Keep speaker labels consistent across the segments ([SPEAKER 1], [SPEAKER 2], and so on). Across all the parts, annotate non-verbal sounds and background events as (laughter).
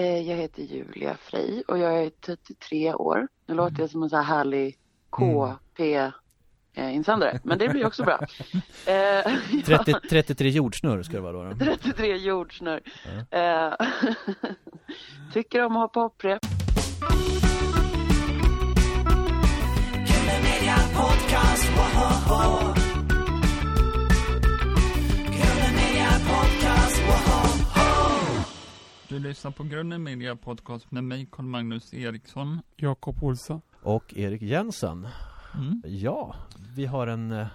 [SPEAKER 1] Eh, jag heter Julia Frey och jag är 33 år. Nu låter jag som en så här härlig KP eh, men det blir också bra. (laughs) Eh, (laughs)
[SPEAKER 2] 30, 33 jordsnurr ska det vara då. då.
[SPEAKER 1] 33 jordsnurr. Eh, (laughs) tycker om att ha poprep.
[SPEAKER 3] Du lyssnar på Grunden Media Podcast med mig, Carl Magnus Eriksson.
[SPEAKER 4] Jakob Olsson.
[SPEAKER 2] Och Erik Jensen.
[SPEAKER 3] Mm.
[SPEAKER 2] Ja, vi har en, eh,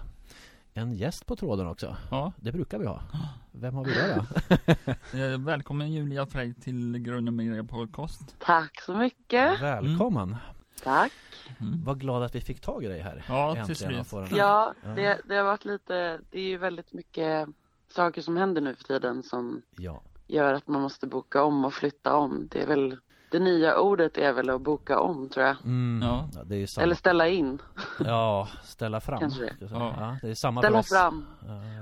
[SPEAKER 2] en gäst på tråden också.
[SPEAKER 3] Ja,
[SPEAKER 2] Det brukar vi ha. (gasps) Vem har vi där då? (laughs)
[SPEAKER 3] eh, välkommen Julia Frey till Grunden Media Podcast.
[SPEAKER 1] Tack så mycket.
[SPEAKER 2] Välkommen!
[SPEAKER 1] Tack.
[SPEAKER 3] Mm.
[SPEAKER 2] Vad glad att vi fick tag i dig här.
[SPEAKER 3] Ja, till
[SPEAKER 2] Äntligen
[SPEAKER 3] slut.
[SPEAKER 1] Ja. det, det har varit lite, det är ju väldigt mycket saker som händer nu för tiden som
[SPEAKER 2] Ja.
[SPEAKER 1] Gör att man måste boka om och flytta om. Det är väl, det nya ordet är väl att boka om tror jag.
[SPEAKER 2] Mm.
[SPEAKER 3] Ja.
[SPEAKER 2] ja. Det är ju samma.
[SPEAKER 1] Eller ställa in, (laughs)
[SPEAKER 2] Ja, ställa fram.
[SPEAKER 1] Kanske det.
[SPEAKER 3] Ja.
[SPEAKER 2] Ja, det är samma
[SPEAKER 1] ställa
[SPEAKER 2] oss.
[SPEAKER 1] fram.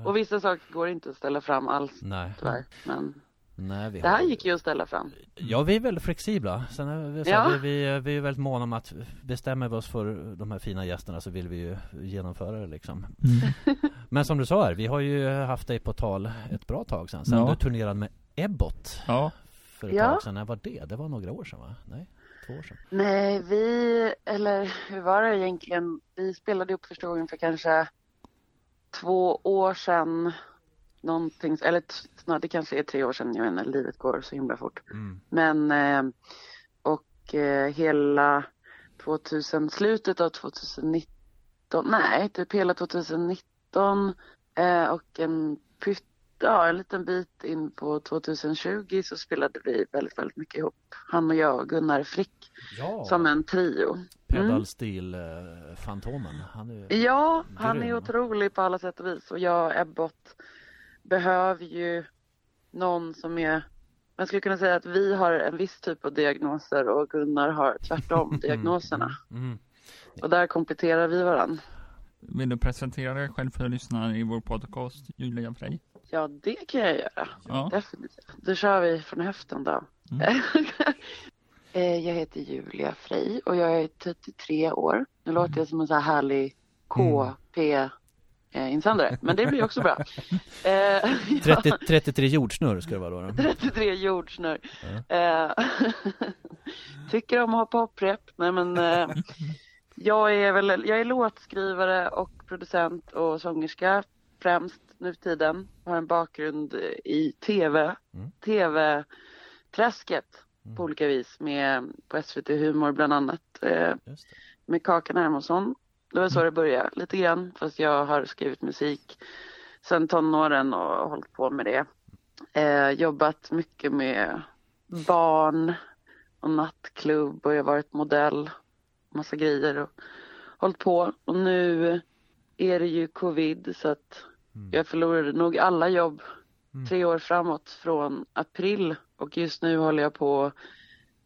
[SPEAKER 1] Och vissa saker går inte att ställa fram alls
[SPEAKER 2] Nej.
[SPEAKER 1] tyvärr. Men
[SPEAKER 2] Nej, vi
[SPEAKER 1] det här
[SPEAKER 2] har...
[SPEAKER 1] gick ju att ställa fram.
[SPEAKER 2] Ja, vi är väldigt flexibla. Sen är vi, så
[SPEAKER 1] Ja.
[SPEAKER 2] vi, vi, vi är väldigt måna om att bestämmer vi oss för de här fina gästerna så vill vi ju genomföra det liksom. (laughs) Men som du sa här, vi har ju haft dig på tal ett bra tag sedan. Sen
[SPEAKER 3] Ja.
[SPEAKER 2] du turnerade med Ebbot
[SPEAKER 3] Ja,
[SPEAKER 1] Ja.
[SPEAKER 2] för ett tag sedan. När var det? Det var några år sedan va? Nej, två år sedan.
[SPEAKER 1] Nej, vi, eller hur var det egentligen? Vi spelade upp första gången för kanske två år sedan. Någonting, eller snart, det kanske är tre år sedan, jag inte, livet går så himla fort.
[SPEAKER 2] Mm.
[SPEAKER 1] Men, eh, och eh, hela 2000, slutet av 2019, nej, typ hela 2019 eh, och en pytt, ja, en liten bit in på 2020 så spelade vi väldigt, väldigt mycket ihop. Han och jag Gunnar Frick
[SPEAKER 2] Ja,
[SPEAKER 1] som en trio.
[SPEAKER 2] pedalstil-fantomen. Han är ju...
[SPEAKER 1] Ja, han är
[SPEAKER 2] Grym.
[SPEAKER 1] otrolig på alla sätt och vis och jag och Ebbot behöver ju någon som är man skulle kunna säga att vi har en viss typ av diagnoser och Gunnar har tvärtom (laughs) diagnoserna.
[SPEAKER 2] Mm.
[SPEAKER 1] Och där kompletterar vi varandra.
[SPEAKER 3] vill du presentera dig själv för lyssnarna i vår podcast, Julia Frey?
[SPEAKER 1] Ja, det kan jag göra.
[SPEAKER 3] Ja,
[SPEAKER 1] Definitivt. Då kör vi från höften då.
[SPEAKER 3] Mm. (laughs)
[SPEAKER 1] Eh, jag heter Julia Frey och jag är 33 år. Nu låter jag som en så här härlig KP eh, insändare, men det blir också bra. (laughs) Eh, (laughs) ja.
[SPEAKER 2] 30, 33 jordsnurr ska det vara då. då.
[SPEAKER 1] 33 jordsnurr. Eh, tycker om att ha poprep. Nej men eh, jag är väl, jag är låtskrivare och producent och sångerska främst nu för tiden. Har en bakgrund i tv,
[SPEAKER 2] Mm.
[SPEAKER 1] tv-träsket på olika vis med på SVT Humor bland annat. Eh, med Kakan Hermansson. Det var så det började lite grann fast jag har skrivit musik sedan tonåren och hållit på med det. Eh, jobbat mycket med barn och nattklubb och jag har varit modell, massa grejer och hållit på. Och nu är det ju covid så att jag förlorade nog alla jobb tre år framåt från april och just nu håller jag på att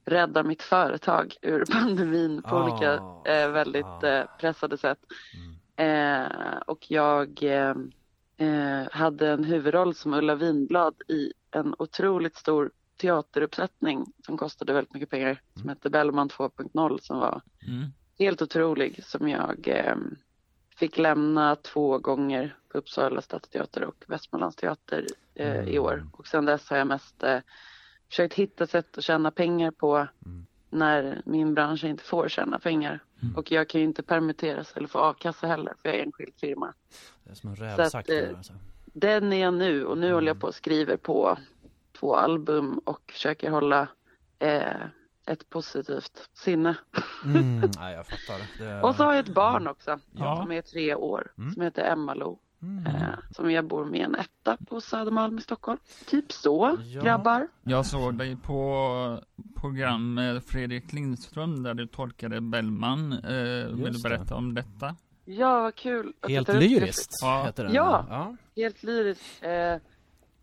[SPEAKER 1] rädda mitt företag ur (laughs) pandemin på
[SPEAKER 2] Ah.
[SPEAKER 1] olika eh, väldigt
[SPEAKER 2] Ah.
[SPEAKER 1] eh, pressade sätt. Eh, och jag eh, eh, hade en huvudroll som Ulla Vinblad i en otroligt stor teateruppsättning som kostade väldigt mycket pengar som hette Bellman 2.0 som var
[SPEAKER 3] mm.
[SPEAKER 1] helt otrolig som jag eh, fick lämna två gånger på Uppsala stadsteater och Västmanlands teater eh, i år. Och sen dess har jag mest eh, försökt hitta sätt att tjäna pengar på när min bransch inte får tjäna pengar. Och jag kan ju inte permitteras eller få a-kassa heller för jag är enskild firma.
[SPEAKER 2] Det är som en rävsax.
[SPEAKER 1] eh,
[SPEAKER 2] alltså.
[SPEAKER 1] Den är jag nu och nu håller jag på och skriver på två album och försöker hålla eh, ett positivt sinne.
[SPEAKER 2] Mm, (laughs) nej, jag fattar. Det...
[SPEAKER 1] Och så har jag ett barn också
[SPEAKER 3] Ja.
[SPEAKER 1] som är tre år som heter Emma-Lo.
[SPEAKER 2] Mm.
[SPEAKER 1] Eh, som jag bor med en etta på Södermalm i Stockholm. Typ så,
[SPEAKER 2] Ja.
[SPEAKER 1] grabbar.
[SPEAKER 3] Jag såg dig på program med Fredrik Lindström där du tolkade Bellman. Eh, vill du
[SPEAKER 2] Just det.
[SPEAKER 3] berätta om detta?
[SPEAKER 1] Ja, vad kul.
[SPEAKER 2] Helt lyriskt
[SPEAKER 3] Ja.
[SPEAKER 2] heter den.
[SPEAKER 1] Ja.
[SPEAKER 2] ja.
[SPEAKER 1] Helt lyriskt. Eh,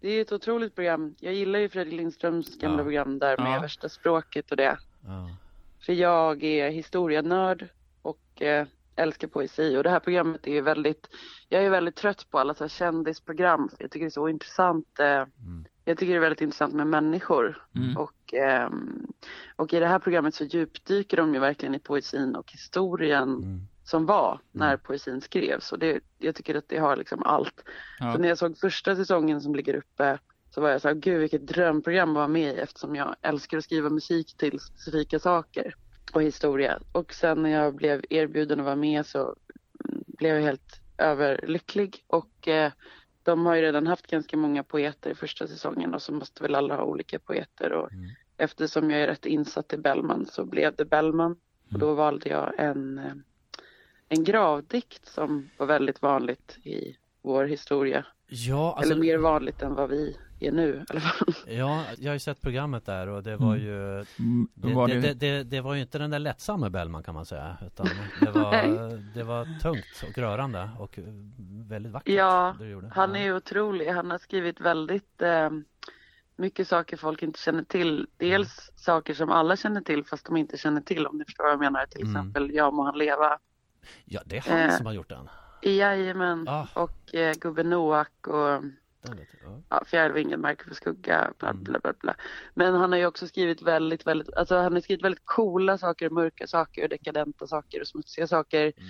[SPEAKER 1] det är ett otroligt program. Jag gillar ju Fredrik Lindströms gamla
[SPEAKER 2] Ja.
[SPEAKER 1] program där med
[SPEAKER 3] Ja.
[SPEAKER 1] värsta språket och det.
[SPEAKER 2] ja.
[SPEAKER 1] För jag är historienörd och eh, älskar poesi och det här programmet är ju väldigt, jag är väldigt trött på alla så här kändisprogram. Jag tycker det är så intressant eh, jag tycker det är väldigt intressant med människor.
[SPEAKER 3] Mm.
[SPEAKER 1] Och, ehm, och i det här programmet så djupdyker de ju verkligen i poesin och historien
[SPEAKER 2] Mm.
[SPEAKER 1] Som var när poesin skrevs. Och det, jag tycker att det har liksom allt.
[SPEAKER 3] Ja.
[SPEAKER 1] Så när jag såg första säsongen som ligger uppe så var jag så här, gud vilket drömprogram att vara med i eftersom jag älskar att skriva musik till specifika saker och historia. Och sen när jag blev erbjuden att vara med så mm, blev jag helt överlycklig och eh, de har ju redan haft ganska många poeter i första säsongen och så måste väl alla ha olika poeter och
[SPEAKER 2] Mm.
[SPEAKER 1] eftersom jag är rätt insatt i Bellman så blev det Bellman och då valde jag en, eh, en gravdikt som var väldigt vanligt i vår historia.
[SPEAKER 2] Ja, alltså,
[SPEAKER 1] Eller mer vanligt än vad vi är nu i alla fall.
[SPEAKER 2] ja, jag har ju sett programmet där och det var
[SPEAKER 3] Mm.
[SPEAKER 2] ju
[SPEAKER 3] Mm,
[SPEAKER 2] det,
[SPEAKER 3] var
[SPEAKER 2] det,
[SPEAKER 3] det,
[SPEAKER 2] det, det, det var ju inte den där lättsamma Bellman kan man säga utan det var, (laughs) det var tungt och rörande och väldigt vackert
[SPEAKER 1] Ja,
[SPEAKER 2] det du gjorde.
[SPEAKER 1] Han är ju otrolig. Han har skrivit väldigt eh, mycket saker folk inte känner till. Dels saker som alla känner till fast de inte känner till om ni förstår vad jag menar. Till
[SPEAKER 2] Mm.
[SPEAKER 1] exempel Ja må han leva.
[SPEAKER 2] Ja, det är han
[SPEAKER 1] Eh.
[SPEAKER 2] som har gjort den.
[SPEAKER 1] Jajamän.
[SPEAKER 2] Ah.
[SPEAKER 1] Och eh, Gubben Noak och.
[SPEAKER 2] Ja.
[SPEAKER 1] ja, Fjärilvingen, Marker för skugga, bla
[SPEAKER 2] Mm.
[SPEAKER 1] bla bla bla. Men han har ju också skrivit väldigt, väldigt, alltså han har skrivit väldigt coola saker, mörka saker, och dekadenta saker och smutsiga saker.
[SPEAKER 2] Mm.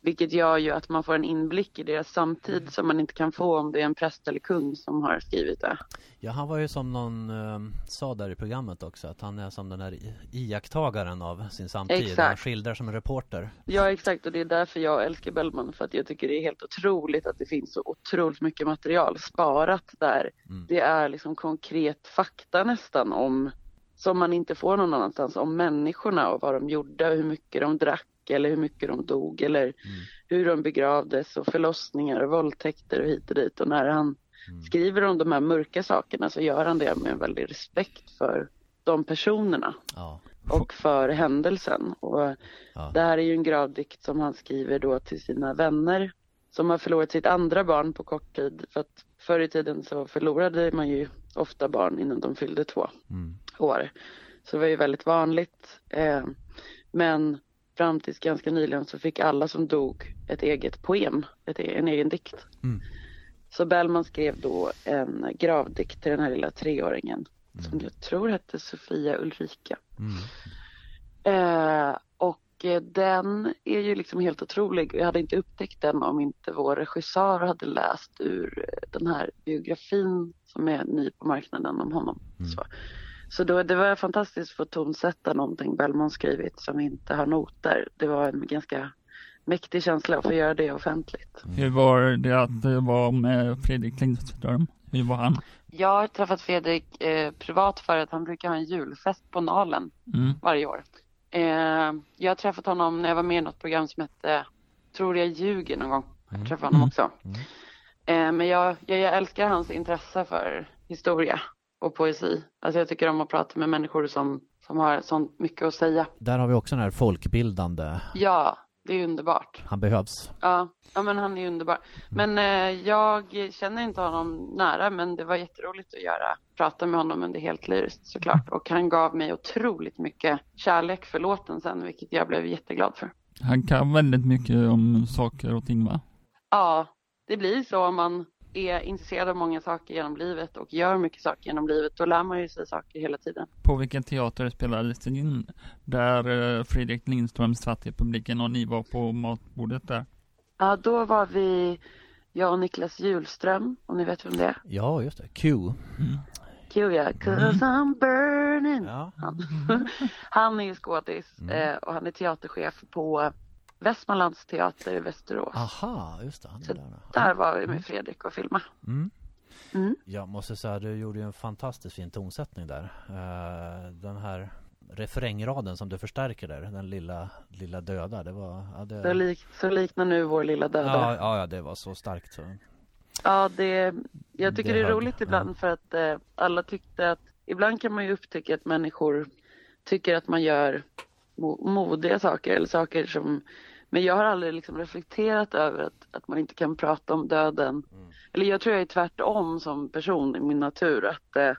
[SPEAKER 1] Vilket gör ju att man får en inblick i deras samtid som man inte kan få om det är en präst eller kung som har skrivit det.
[SPEAKER 2] ja, han var ju som någon eh, sa där i programmet också att han är som den här i- iakttagaren av sin samtid.
[SPEAKER 1] Exakt.
[SPEAKER 2] Han skildrar som en reporter.
[SPEAKER 1] Ja exakt och det är därför jag älskar Bellman för att jag tycker det är helt otroligt att det finns så otroligt mycket material sparat där.
[SPEAKER 2] Mm.
[SPEAKER 1] Det är liksom konkret fakta nästan om som man inte får någon annanstans om människorna och vad de gjorde och hur mycket de drack eller hur mycket de dog eller
[SPEAKER 2] Mm.
[SPEAKER 1] hur de begravdes och förlossningar och våldtäkter och hit och dit och när han
[SPEAKER 2] Mm.
[SPEAKER 1] skriver om de här mörka sakerna så gör han det med en väldig respekt för de personerna
[SPEAKER 2] Ja.
[SPEAKER 1] och för händelsen. Och
[SPEAKER 2] Ja.
[SPEAKER 1] det här är ju en gravdikt som han skriver då till sina vänner som har förlorat sitt andra barn på kort tid. För att förr i tiden så förlorade man ju ofta barn innan de fyllde två
[SPEAKER 2] Mm.
[SPEAKER 1] år. Så det var ju väldigt vanligt. Eh, men fram tills ganska nyligen så fick alla som dog ett eget poem, ett, e- en egen dikt.
[SPEAKER 2] Mm.
[SPEAKER 1] Så Bellman skrev då en gravdikt till den här lilla treåringen som jag tror hette Sofia Ulrika.
[SPEAKER 2] Mm.
[SPEAKER 1] Eh, och eh, den är ju liksom helt otrolig. Jag hade inte upptäckt den om inte vår regissör hade läst ur eh, den här biografin som är ny på marknaden om honom.
[SPEAKER 2] Mm.
[SPEAKER 1] Så, då, det var fantastiskt att få tonsätta någonting Bellman skrivit som inte har noter. Det var en ganska mäktig känsla att få göra det offentligt.
[SPEAKER 3] hur var det att det var med Fredrik Lindström? Hur var han?
[SPEAKER 1] Jag har träffat Fredrik eh, privat för att han brukar ha en julfest på Nalen
[SPEAKER 3] Mm.
[SPEAKER 1] varje år. Eh, jag har träffat honom när jag var med i något program som hette Tror jag ljuger någon gång. Jag träffade honom
[SPEAKER 3] Mm.
[SPEAKER 1] också.
[SPEAKER 2] Mm.
[SPEAKER 1] Eh, men jag, jag, jag älskar hans intresse för historia och poesi. Alltså jag tycker om att prata med människor som, som har sånt mycket att säga.
[SPEAKER 2] Där har vi också den här folkbildande.
[SPEAKER 1] Ja, det är underbart.
[SPEAKER 2] Han behövs.
[SPEAKER 1] Ja, ja men han är underbar. Men eh, jag känner inte honom nära men det var jätteroligt att göra. Prata med honom under helt lyriskt såklart. Och han gav mig otroligt mycket kärlek för låten sen vilket jag blev jätteglad för.
[SPEAKER 3] Han kan väldigt mycket om saker och ting va?
[SPEAKER 1] Ja, det blir så om man är intresserad av många saker genom livet och gör mycket saker genom livet. Då lär man ju sig saker hela tiden.
[SPEAKER 3] På vilken teater spelades det in? Där eh, Fredrik Lindström satt i publiken och ni var på matbordet där.
[SPEAKER 1] Ja, då var vi jag och Niklas Julström, om ni vet vem det är.
[SPEAKER 2] Ja, just det. Q.
[SPEAKER 1] Q ja, 'cause I'm burning.
[SPEAKER 2] Ja.
[SPEAKER 1] Han, (laughs) han är ju skådis
[SPEAKER 2] Mm.
[SPEAKER 1] eh, och han är teaterchef på Västmanlands teater i Västerås.
[SPEAKER 2] Aha, just det.
[SPEAKER 1] Så
[SPEAKER 2] där.
[SPEAKER 1] Där var vi med Fredrik och filma.
[SPEAKER 2] Mm.
[SPEAKER 1] Mm.
[SPEAKER 2] Jag måste säga, du gjorde ju en fantastiskt fin tonsättning där. Eh, Den här refrängraden som du förstärker där, den lilla, lilla döda, det var... Ja, det,
[SPEAKER 1] Så, lik, så liknar nu vår lilla döda.
[SPEAKER 2] ja, ja, ja, det var så starkt så.
[SPEAKER 1] Ja, det, jag tycker
[SPEAKER 2] Det
[SPEAKER 1] det, är roligt ibland för att eh, alla tyckte att ibland kan man ju upptäcka att människor tycker att man gör modiga saker eller saker som men jag har aldrig liksom reflekterat över att, att man inte kan prata om döden. Eller jag tror jag är tvärtom som person i min natur att, eh,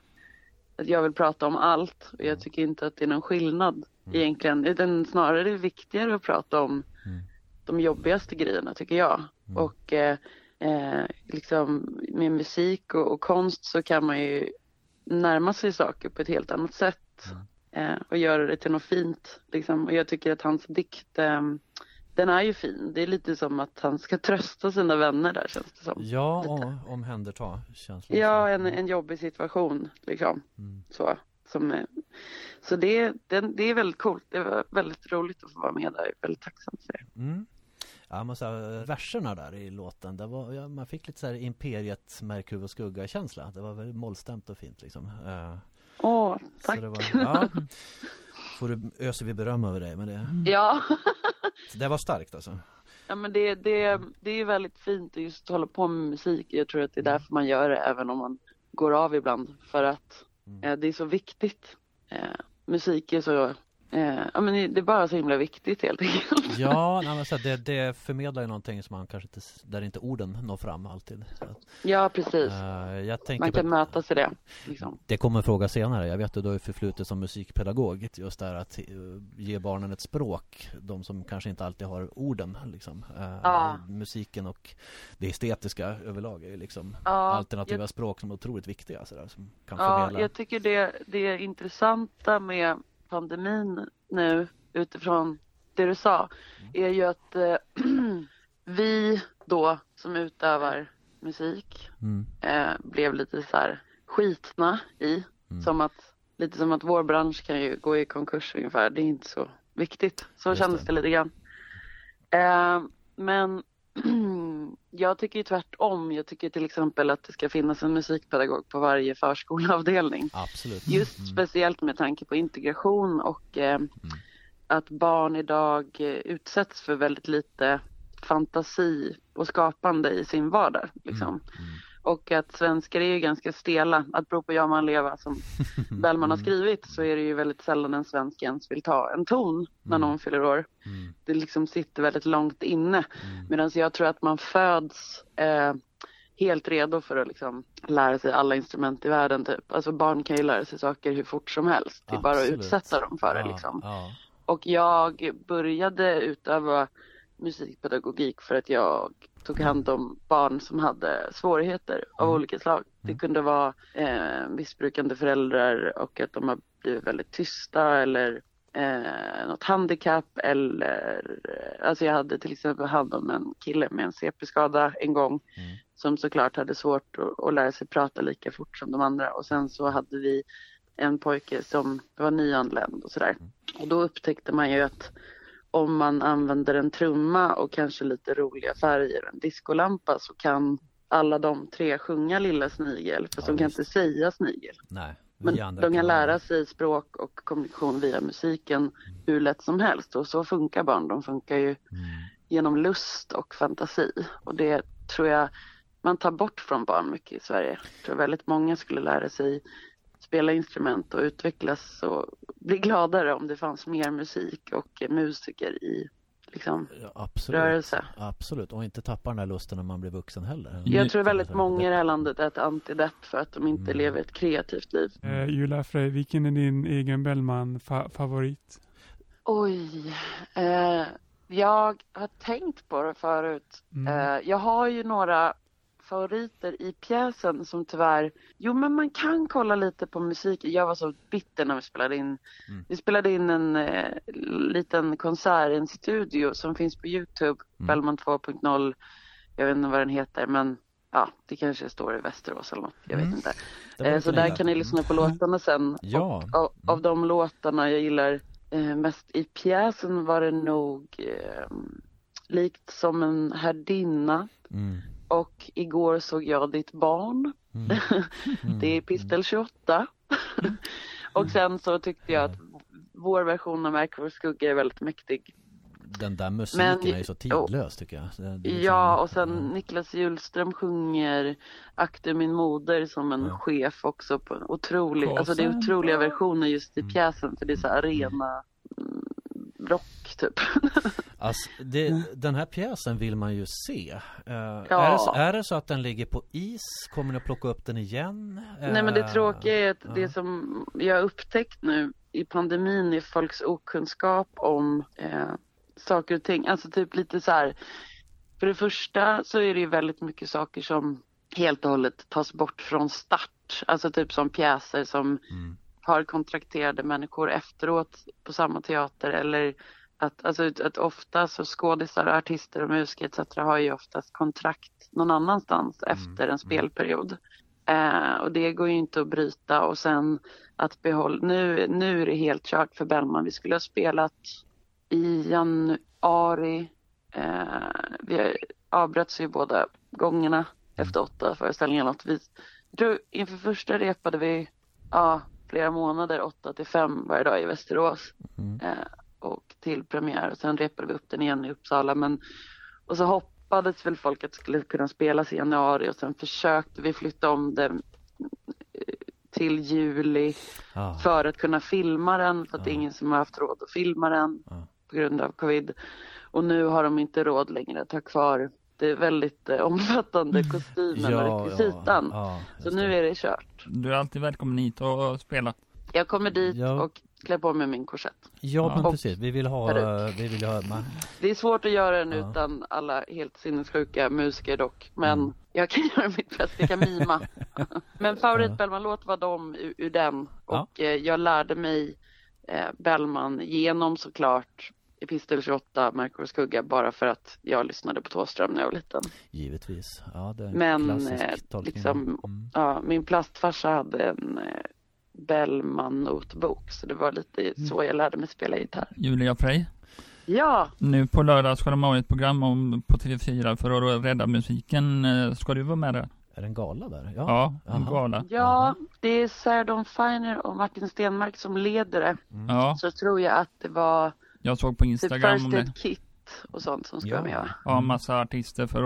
[SPEAKER 1] att jag vill prata om allt och jag tycker inte att det är någon skillnad egentligen. Utan snarare är det viktigare att prata om
[SPEAKER 2] Mm.
[SPEAKER 1] de jobbigaste grejerna tycker jag.
[SPEAKER 2] Mm.
[SPEAKER 1] Och eh, eh, liksom med musik och, och konst så kan man ju närma sig saker på ett helt annat sätt
[SPEAKER 2] Mm.
[SPEAKER 1] Eh, och göra det till något fint. Liksom. Och jag tycker att hans dikt, eh, den är ju fin. Det är lite som att han ska (laughs) trösta sina vänner där känns det som.
[SPEAKER 2] Ja, om, omhänderta känslan.
[SPEAKER 1] Ja, en, en jobbig situation liksom.
[SPEAKER 2] Mm.
[SPEAKER 1] Så, som, är- så det, det, det är väldigt coolt. Det var väldigt roligt att få vara med där. Jag är väldigt tacksam för det.
[SPEAKER 2] Mm. Ja, måste säga, verserna där i låten, det var, ja, man fick lite så här Imperiet, Märkhuvud och skugga känsla. Det var väldigt mollstämt och fint liksom. Eh,
[SPEAKER 1] Åh,
[SPEAKER 2] så
[SPEAKER 1] tack.
[SPEAKER 2] det var, ja, får du, öser vi beröm över dig, men det,
[SPEAKER 1] Ja.
[SPEAKER 2] det var starkt alltså.
[SPEAKER 1] Ja men det, det, det är väldigt fint att just hålla på med musik. Jag tror att det är därför man gör det även om man går av ibland. För att
[SPEAKER 2] Mm.
[SPEAKER 1] eh, det är så viktigt. Eh, musik är så, eh, ja men det är bara så himla viktigt helt enkelt. (laughs)
[SPEAKER 2] Ja, nej, men så det, det förmedlar ju någonting som man kanske inte, där inte orden når fram alltid. Så
[SPEAKER 1] Ja precis.
[SPEAKER 2] eh,
[SPEAKER 1] Man
[SPEAKER 2] på-
[SPEAKER 1] kan mötas i det. Liksom.
[SPEAKER 2] Det kommer en fråga senare. Jag vet att du har ju förflutet som musikpedagog. Just det här att eh, ge barnen ett språk. De som kanske inte alltid har orden. Liksom. Eh,
[SPEAKER 1] Ja.
[SPEAKER 2] Musiken och det estetiska överlag är liksom
[SPEAKER 1] Ja,
[SPEAKER 2] alternativa
[SPEAKER 1] jag,
[SPEAKER 2] språk som är otroligt viktiga. Sådär, som kan
[SPEAKER 1] ja, jag tycker det, det intressanta med pandemin nu utifrån det du sa är ju att eh, (clears throat) vi då som utövar musik
[SPEAKER 2] Mm.
[SPEAKER 1] eh, blev lite så här skitna i.
[SPEAKER 2] Mm.
[SPEAKER 1] Som att, lite som att vår bransch kan ju gå i konkurs ungefär. Det är inte så viktigt. Så
[SPEAKER 2] Just
[SPEAKER 1] kändes
[SPEAKER 2] det.
[SPEAKER 1] det. lite grann. Eh, men (clears throat) jag tycker ju tvärtom. Jag tycker till exempel att det ska finnas en musikpedagog på varje förskoleavdelning.
[SPEAKER 2] Absolut.
[SPEAKER 1] Just
[SPEAKER 2] Mm.
[SPEAKER 1] speciellt med tanke på integration och eh, att barn idag eh, utsätts för väldigt lite fantasi och skapande i sin vardag. Liksom.
[SPEAKER 2] Mm.
[SPEAKER 1] Och att svenskar är ju ganska stela. Att bero på Ja man leva som (laughs) Bellman har skrivit så är det ju väldigt sällan en svensk ens vill ta en ton när
[SPEAKER 2] Mm.
[SPEAKER 1] någon fyller år.
[SPEAKER 2] Mm.
[SPEAKER 1] Det liksom sitter väldigt långt inne.
[SPEAKER 2] Mm.
[SPEAKER 1] Medan jag tror att man föds eh, helt redo för att liksom lära sig alla instrument i världen. Typ. Alltså barn kan ju lära sig saker hur fort som helst. Det är bara att utsätta dem för det.
[SPEAKER 2] Ja,
[SPEAKER 1] Liksom.
[SPEAKER 2] ja.
[SPEAKER 1] Och jag började utöva musikpedagogik för att jag tog hand om barn som hade svårigheter av
[SPEAKER 2] Mm.
[SPEAKER 1] olika slag. Det
[SPEAKER 2] Mm.
[SPEAKER 1] kunde vara eh, missbrukande föräldrar och att de har blivit väldigt tysta eller eh, något handikapp eller eh, alltså jag hade till exempel hand om en kille med en CP-skada en gång
[SPEAKER 2] Mm.
[SPEAKER 1] som såklart hade svårt att, att lära sig prata lika fort som de andra och sen så hade vi en pojke som var nyanländ och sådär. Och då upptäckte man ju att om man använder en trumma och kanske lite roliga färger och en diskolampa så kan alla de tre sjunga Lilla Snigel fast
[SPEAKER 2] Ja,
[SPEAKER 1] de kan
[SPEAKER 2] visst.
[SPEAKER 1] inte säga snigel.
[SPEAKER 2] Nej.
[SPEAKER 1] Men de kan
[SPEAKER 2] kan-
[SPEAKER 1] lära sig språk och kommunikation via musiken hur lätt som helst och så funkar barn. De funkar ju
[SPEAKER 2] Mm.
[SPEAKER 1] genom lust och fantasi och det tror jag man tar bort från barn mycket i Sverige. Jag tror väldigt många skulle lära sig spela instrument och utvecklas och bli gladare om det fanns mer musik och musiker i liksom,
[SPEAKER 2] Ja, absolut.
[SPEAKER 1] rörelse.
[SPEAKER 2] Absolut, och inte tappa den här lusten när man blir vuxen heller.
[SPEAKER 1] Jag tror väldigt många i det här landet är ett antidepp för att de inte
[SPEAKER 2] Mm.
[SPEAKER 1] lever ett kreativt liv.
[SPEAKER 4] Eh, Julia Frey, vilken är din egen Bellman-favorit?
[SPEAKER 1] Oj, eh, jag har tänkt på det förut.
[SPEAKER 4] Mm.
[SPEAKER 1] Eh, jag har ju några favoriter i pjäsen som tyvärr, jo men man kan kolla lite på musiken. Jag var så bitter när vi spelade in,
[SPEAKER 2] Mm.
[SPEAKER 1] vi spelade in en eh, liten konsert i en studio som finns på Youtube,
[SPEAKER 2] Mm.
[SPEAKER 1] Bellman 2.0, jag vet inte vad den heter men ja, det kanske står i Västerås eller något, jag vet
[SPEAKER 2] Mm.
[SPEAKER 1] inte. Eh, så där kan ni lyssna på låtarna sen.
[SPEAKER 2] Ja.
[SPEAKER 1] Och, av, av de låtarna jag gillar eh, mest i pjäsen var det nog eh, likt som en härdinna
[SPEAKER 2] Mm.
[SPEAKER 1] Och igår såg jag ditt barn.
[SPEAKER 2] Mm. Mm. (laughs)
[SPEAKER 1] Det är Pistel 28. (laughs) och sen så tyckte jag att vår version av Märkvår skugga är väldigt mäktig.
[SPEAKER 2] Den där musiken
[SPEAKER 1] Men-
[SPEAKER 2] är ju så tidlös tycker jag. Liksom-
[SPEAKER 1] Ja, och sen
[SPEAKER 2] Ja.
[SPEAKER 1] Niklas Julström sjunger Akte min moder som en
[SPEAKER 2] Ja.
[SPEAKER 1] chef också på otrolig, alltså det är otroliga versioner just i
[SPEAKER 2] Mm.
[SPEAKER 1] pjäsen för det är så arena mm, rock typ. (laughs)
[SPEAKER 2] Alltså, det, den här pjäsen vill man ju se. Eh,
[SPEAKER 1] Ja.
[SPEAKER 2] är, det så, är det så att den ligger på is? Kommer ni att plocka upp den igen?
[SPEAKER 1] Nej men det
[SPEAKER 2] Eh,
[SPEAKER 1] tråkiga är att
[SPEAKER 2] ja.
[SPEAKER 1] det som jag har upptäckt nu i pandemin är folks okunskap om eh, saker och ting. Alltså typ lite så här. För det första så är det ju väldigt mycket saker som helt och hållet tas bort från start. Alltså typ som pjäser som
[SPEAKER 2] Mm.
[SPEAKER 1] Har kontrakterade människor efteråt på samma teater eller att, alltså, att ofta så skådisar, artister och musiker etc. har ju oftast kontrakt någon annanstans efter en spelperiod. Eh, och det går ju inte att bryta och sen att behålla, nu, nu är det helt kört för Bellman. Vi skulle ha spelat i januari. Eh, vi avbröts ju båda gångerna efter åtta föreställningar. Något. Vi, jag tror inför första repade vi ja, flera månader, åtta till fem varje dag i Västerås.
[SPEAKER 2] Mm.
[SPEAKER 1] Eh, och till premiär. Och sen repade vi upp den igen i Uppsala. Men, och så hoppades väl folk att det skulle kunna spelas i januari och sen försökte vi flytta om det eh, till juli
[SPEAKER 2] Ah.
[SPEAKER 1] för att kunna filma den för att det är ingen som har haft råd att filma den
[SPEAKER 2] Ja.
[SPEAKER 1] på grund av covid. Och nu har de inte råd längre att ha kvar det är väldigt eh, omfattande kostymen och rekvisitan.
[SPEAKER 2] ja,
[SPEAKER 1] Så
[SPEAKER 2] just
[SPEAKER 1] nu är det kört.
[SPEAKER 3] Du är alltid välkommen hit och spela.
[SPEAKER 1] Jag kommer dit
[SPEAKER 2] Ja.
[SPEAKER 1] och klär på mig min korsett.
[SPEAKER 2] Ja, men
[SPEAKER 1] Och
[SPEAKER 2] precis. Vi vill ha,
[SPEAKER 1] peruk.
[SPEAKER 2] vi vill ha, man,
[SPEAKER 1] Det är svårt att göra den
[SPEAKER 2] Ja.
[SPEAKER 1] utan alla helt sinnessjuka musiker dock. Men
[SPEAKER 2] Mm.
[SPEAKER 1] jag kan (laughs) göra mitt bästa, jag kan mima. (laughs) men favorit Bellman-låt var de ur, ur den.
[SPEAKER 2] Ja.
[SPEAKER 1] Och eh, jag lärde mig eh, Bellman genom såklart Epistel 28, Märkor och skugga bara för att jag lyssnade på Thåström när jag var liten.
[SPEAKER 2] givetvis. Ja, det är en
[SPEAKER 1] Men,
[SPEAKER 2] klassisk
[SPEAKER 1] eh,
[SPEAKER 2] tolkning.
[SPEAKER 1] liksom-
[SPEAKER 2] Mm.
[SPEAKER 1] Ja, min plastfarsa hade en eh, Bellman-notbok så det var lite
[SPEAKER 2] Mm.
[SPEAKER 1] så jag lärde mig spela gitarr.
[SPEAKER 3] Julia Frey.
[SPEAKER 1] Ja,
[SPEAKER 3] Nu på lördag ska de ha ett program om, på TV4 för att rädda musiken. Eh, Ska du vara med där?
[SPEAKER 2] Är det en gala där?
[SPEAKER 3] Ja, en
[SPEAKER 2] Jaha.
[SPEAKER 3] gala.
[SPEAKER 1] ja det är Sarah Dawn Finer och Martin Stenmark som leder det.
[SPEAKER 2] Mm.
[SPEAKER 3] Ja,
[SPEAKER 1] Så tror jag att det var
[SPEAKER 3] jag såg på
[SPEAKER 1] typ
[SPEAKER 3] Instagram om
[SPEAKER 1] First
[SPEAKER 3] det.
[SPEAKER 1] Aid Kit och sånt som ska
[SPEAKER 2] Ja.
[SPEAKER 1] med va?
[SPEAKER 3] Ja, massa artister för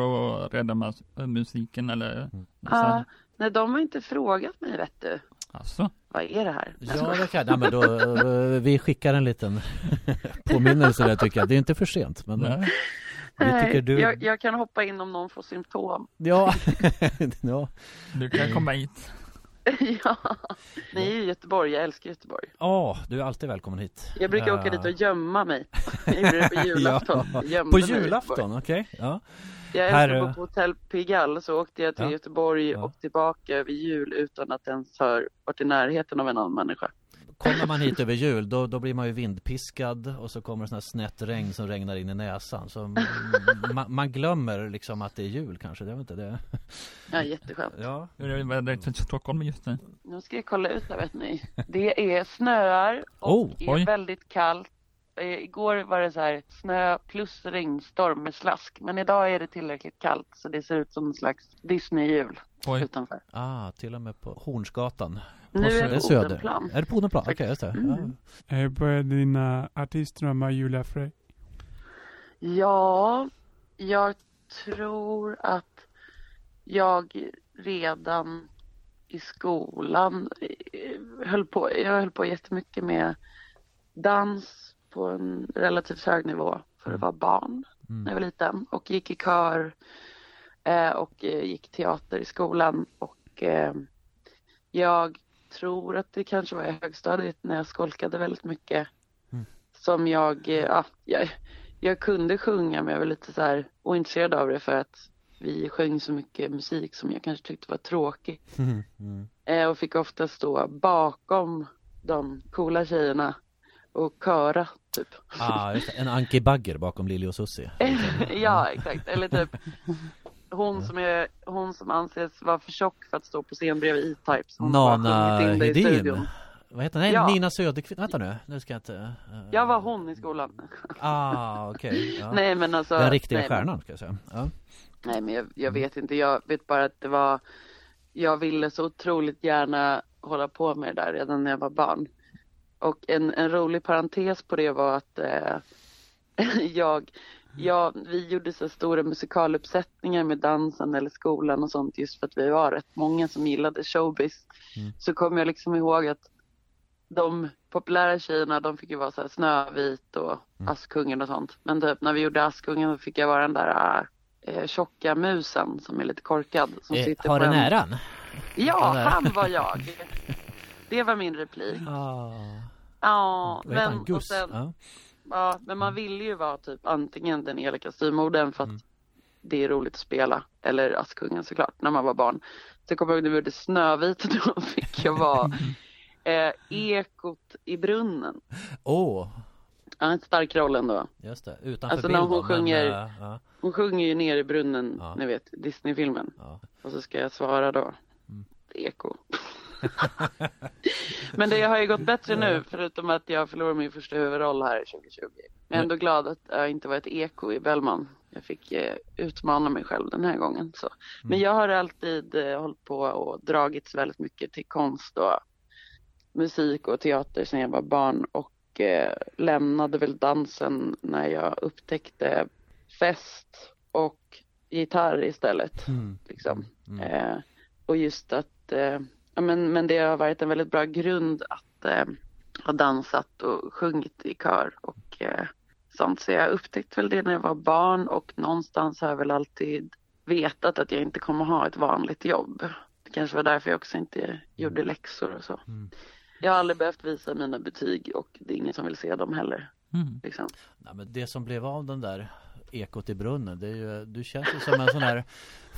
[SPEAKER 3] att rädda mas- musiken eller
[SPEAKER 1] Ja, nej de har inte frågat mig vet du.
[SPEAKER 3] Alltså,
[SPEAKER 1] Vad är det här?
[SPEAKER 2] Ja, det kan, ja, men då, eh, vi skickar en liten (laughs) påminnelse där tycker jag. Det är inte för sent. Men
[SPEAKER 3] nej.
[SPEAKER 1] Nej,
[SPEAKER 2] du...
[SPEAKER 1] jag, jag kan hoppa in om någon får symptom.
[SPEAKER 2] Ja. (laughs) (laughs) ja.
[SPEAKER 3] du kan komma hit. (laughs)
[SPEAKER 1] ja, ni är ju i Göteborg, jag älskar Göteborg.
[SPEAKER 2] Ja, du är alltid välkommen hit.
[SPEAKER 1] Jag brukar
[SPEAKER 2] Ja.
[SPEAKER 1] åka dit och gömma mig. Jag gjorde det på (laughs) julafton.
[SPEAKER 2] Ja, På julafton, okej. Ja.
[SPEAKER 1] Jag
[SPEAKER 2] Här,
[SPEAKER 1] älskar att bo på hotell Pigalle så åkte jag till
[SPEAKER 2] Ja.
[SPEAKER 1] Göteborg och tillbaka över jul utan att ens ha varit i närheten av en annan människa.
[SPEAKER 2] Kommer man hit över jul då, då blir man ju vindpiskad och så kommer det sån här snett regn som regnar in i näsan. Så man, man glömmer liksom att det är jul kanske. Det är inte det.
[SPEAKER 1] Ja, jätteskönt.
[SPEAKER 2] Ja.
[SPEAKER 3] Hur är vädret i Stockholm just nu?
[SPEAKER 1] Nu ska jag kolla ut här vet ni. Det är snöar och
[SPEAKER 2] Oh,
[SPEAKER 1] är
[SPEAKER 3] oj.
[SPEAKER 1] väldigt kallt. Eh, Igår var det så här snö plus regnstorm med slask. Men idag är det tillräckligt kallt så det ser ut som en slags Disney-jul
[SPEAKER 3] Oj,
[SPEAKER 1] utanför.
[SPEAKER 2] Ah, till och med på Hornsgatan.
[SPEAKER 1] Nu
[SPEAKER 2] På
[SPEAKER 1] är
[SPEAKER 2] det söder.
[SPEAKER 1] Odenplan.
[SPEAKER 2] Är det på Odenplan? Okej, just det.
[SPEAKER 1] Mm.
[SPEAKER 4] Eh, Vad är dina artistdrömmar, Julia Frey?
[SPEAKER 1] Ja, jag tror att jag redan i skolan eh, höll på, jag höll på jättemycket med dans på en relativt hög nivå för att vara barn
[SPEAKER 2] Mm.
[SPEAKER 1] när jag var liten och gick i kör eh, och eh, gick teater i skolan och eh, jag tror att det kanske var i högstadiet när jag skolkade väldigt mycket
[SPEAKER 2] Mm.
[SPEAKER 1] som jag, eh, ja, jag, jag kunde sjunga men jag var lite så här ointresserad av det för att vi sjöng så mycket musik som jag kanske tyckte var tråkig
[SPEAKER 2] Mm. (laughs) Mm.
[SPEAKER 1] eh, och fick ofta stå bakom de coola tjejerna och köra typ.
[SPEAKER 2] Ah, just. En Anki Bagger bakom Lili och Susie. (laughs)
[SPEAKER 1] ja, exakt. Eller typ hon som, är, hon som anses vara för tjock för att stå på scen bredvid E-Type. som bara
[SPEAKER 2] Nana Hedin. Vad heter hon? Nej,
[SPEAKER 1] Ja.
[SPEAKER 2] Nina Söderqvist. Vänta nu. Nu ska jag inte... eh,
[SPEAKER 1] Jag var hon i skolan.
[SPEAKER 2] Ah, okej. Ja.
[SPEAKER 1] Nej men alltså.
[SPEAKER 2] Den riktiga
[SPEAKER 1] nej,
[SPEAKER 2] stjärnan ska jag säga. Ja.
[SPEAKER 1] Nej men jag, jag vet inte. Jag vet bara att det var. Jag ville så otroligt gärna hålla på med det där redan när jag var barn. Och en, en rolig parentes på det var att eh, (laughs) jag, jag, vi gjorde så stora musikaluppsättningar med dansen eller skolan och sånt just för att vi var rätt många som gillade showbiz.
[SPEAKER 2] Mm.
[SPEAKER 1] Så kom jag liksom ihåg att de populära tjejerna de fick ju vara så här Snövit och
[SPEAKER 2] Mm.
[SPEAKER 1] Askungen och sånt. Men typ när vi gjorde Askungen så fick jag vara den där eh, tjocka musen som är lite korkad. Som
[SPEAKER 2] Eh,
[SPEAKER 1] sitter
[SPEAKER 2] har
[SPEAKER 1] på
[SPEAKER 2] den
[SPEAKER 1] en...
[SPEAKER 2] äran?
[SPEAKER 1] Ja, han var jag. (laughs) Det var min replik.
[SPEAKER 2] Ah.
[SPEAKER 1] Ja, men, och sen,
[SPEAKER 2] Ja.
[SPEAKER 1] ja, men man ville ju vara typ antingen den elaka styvmodern för att
[SPEAKER 2] Mm.
[SPEAKER 1] det är roligt att spela. Eller Askungen såklart, när man var barn. Så kommer jag ihåg när vi gjorde Snövit, (laughs) då fick jag vara (laughs) eh, ekot i brunnen.
[SPEAKER 2] Åh, oh,
[SPEAKER 1] Ja, en stark roll ändå.
[SPEAKER 2] just det. Utanför
[SPEAKER 1] Alltså,
[SPEAKER 2] bild
[SPEAKER 1] när hon
[SPEAKER 2] då, men,
[SPEAKER 1] sjunger-
[SPEAKER 2] eh, ja,
[SPEAKER 1] Hon sjunger ju ner i brunnen,
[SPEAKER 2] Ja.
[SPEAKER 1] ni vet, Disney-filmen.
[SPEAKER 2] ja.
[SPEAKER 1] Och så ska jag svara då.
[SPEAKER 2] Mm.
[SPEAKER 1] Eko. (laughs) Men det har ju gått bättre nu, förutom att jag förlorade min första huvudroll här 2020. Jag är ändå glad att jag inte var ett eko i Bellman. Jag fick eh, utmana mig själv den här gången. Så. Men
[SPEAKER 2] Mm.
[SPEAKER 1] jag har alltid eh, hållit på och dragits väldigt mycket till konst och musik och teater sedan jag var barn och eh, lämnade väl dansen när jag upptäckte fest och gitarr istället.
[SPEAKER 2] Mm.
[SPEAKER 1] Liksom.
[SPEAKER 2] Mm.
[SPEAKER 1] Eh, och just att, eh, men, men det har varit en väldigt bra grund att eh, ha dansat och sjungit i kör och eh, sånt. Så jag upptäckte väl det när jag var barn och någonstans har jag väl alltid vetat att jag inte kommer ha ett vanligt jobb. Det kanske var därför jag också inte gjorde läxor och så.
[SPEAKER 2] Mm.
[SPEAKER 1] Jag har aldrig behövt visa mina betyg och det är ingen som vill se dem heller.
[SPEAKER 3] Mm.
[SPEAKER 1] Liksom.
[SPEAKER 2] Nej, men det som blev av den där ekot i brunnen det är ju, Du känns ju som en sån här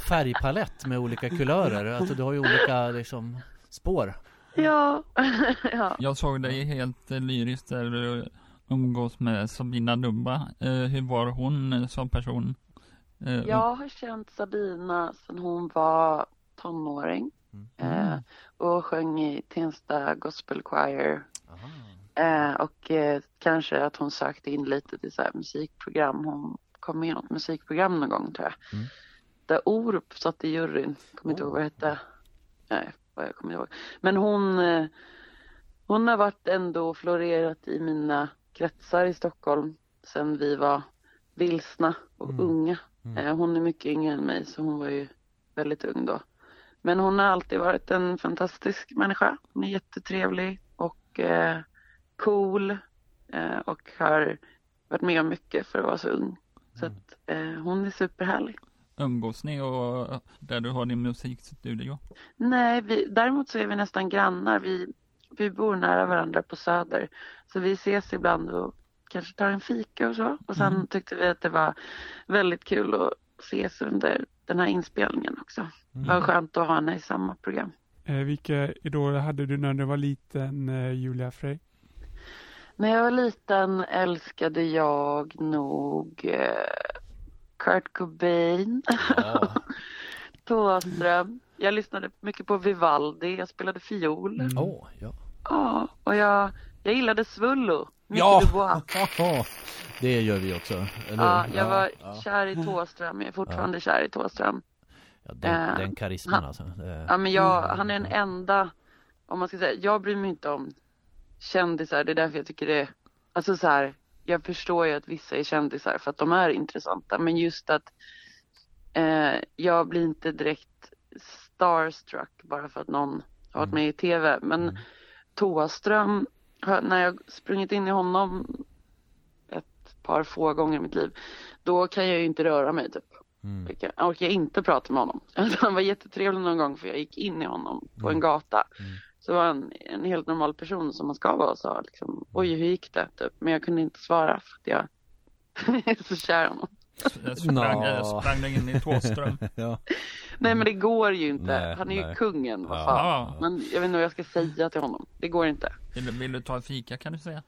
[SPEAKER 2] färgpalett med olika kulörer Alltså du har ju olika liksom spår
[SPEAKER 1] Ja, (laughs) ja.
[SPEAKER 3] Jag såg dig helt eh, lyriskt där du umgås med Sabina Dumba. Eh, hur var hon eh, som person? Eh,
[SPEAKER 1] Jag har känt Sabina sedan hon var tonåring. Eh, och sjöng i Tensta Gospel Choir.
[SPEAKER 2] Aha.
[SPEAKER 1] Eh, och eh, kanske att hon sökte in lite till så här musikprogram. Hon kom med i något musikprogram någon gång tror jag.
[SPEAKER 2] Mm.
[SPEAKER 1] Där Orup satt i juryn. Kommer inte ihåg vad det hette. Nej, vad jag kommer ihåg. Men hon, eh, hon har varit ändå florerat i mina kretsar i Stockholm sen vi var vilsna och
[SPEAKER 2] Mm.
[SPEAKER 1] unga.
[SPEAKER 2] Mm.
[SPEAKER 1] Eh, hon är mycket yngre än mig så hon var ju väldigt ung då. Men hon har alltid varit en fantastisk människa. Hon är jättetrevlig och eh, cool eh, och har varit med om mycket för att vara så ung. Så
[SPEAKER 2] Mm.
[SPEAKER 1] att eh, hon är superhärlig.
[SPEAKER 3] Umgås ni och där du har din musikstudio?
[SPEAKER 1] Nej, vi, däremot så är vi nästan grannar. Vi, vi bor nära varandra på Söder. Så vi ses ibland och kanske tar en fika och så. Och sen
[SPEAKER 3] Mm.
[SPEAKER 1] tyckte vi att det var väldigt kul att ses under den här inspelningen också. Det var skönt att ha henne i samma program.
[SPEAKER 4] Eh, vilka idoler hade du när du var liten, eh, Julia Frey?
[SPEAKER 1] När jag var liten älskade jag nog eh, Kurt Cobain, (laughs)
[SPEAKER 2] Ja.
[SPEAKER 1] Thåström. Jag lyssnade mycket på Vivaldi, jag spelade fiol.
[SPEAKER 4] Mm.
[SPEAKER 2] Åh, ja.
[SPEAKER 1] Ja, och jag, jag gillade Svullo.
[SPEAKER 2] Ja. (laughs) Det gör vi också, eller
[SPEAKER 1] Ja, jag var
[SPEAKER 2] ja.
[SPEAKER 1] kär i Thåström. Jag är fortfarande kär i Thåström.
[SPEAKER 2] Ja, den,
[SPEAKER 1] Eh,
[SPEAKER 2] den karisman
[SPEAKER 1] han-
[SPEAKER 2] alltså det,
[SPEAKER 1] Ja, men jag, han är den enda, om man ska säga, jag bryr mig inte om kändisar. Det är därför jag tycker det, alltså så här, jag förstår ju att vissa är kändisar för att de är intressanta. Men just att eh, jag blir inte direkt starstruck bara för att någon har varit
[SPEAKER 2] Mm.
[SPEAKER 1] med i tv. Men
[SPEAKER 2] Mm.
[SPEAKER 1] Thåström, har- när jag sprungit in i honom ett par få gånger i mitt liv, då kan jag ju inte röra mig typ.
[SPEAKER 2] mm.
[SPEAKER 1] Jag orkar inte prata med honom. (laughs) Han var jättetrevlig någon gång för jag gick in i honom på en
[SPEAKER 2] Mm.
[SPEAKER 1] gata.
[SPEAKER 2] Mm.
[SPEAKER 1] Så var han en helt normal person som man ska vara och sa liksom, oj hur gick det? Typ. Men jag kunde inte svara för att jag (laughs) är så kär i honom.
[SPEAKER 3] S- Sprang,
[SPEAKER 2] Nå.
[SPEAKER 3] eh, sprang in i Thåström? (laughs)
[SPEAKER 2] ja.
[SPEAKER 1] Nej men det går ju inte.
[SPEAKER 2] Nej,
[SPEAKER 1] han är ju
[SPEAKER 2] nej.
[SPEAKER 1] kungen, vad fan.
[SPEAKER 3] Ja.
[SPEAKER 1] Men jag vet inte vad jag ska säga till honom. Det går inte.
[SPEAKER 3] Vill, du- vill du ta en fika kan du säga?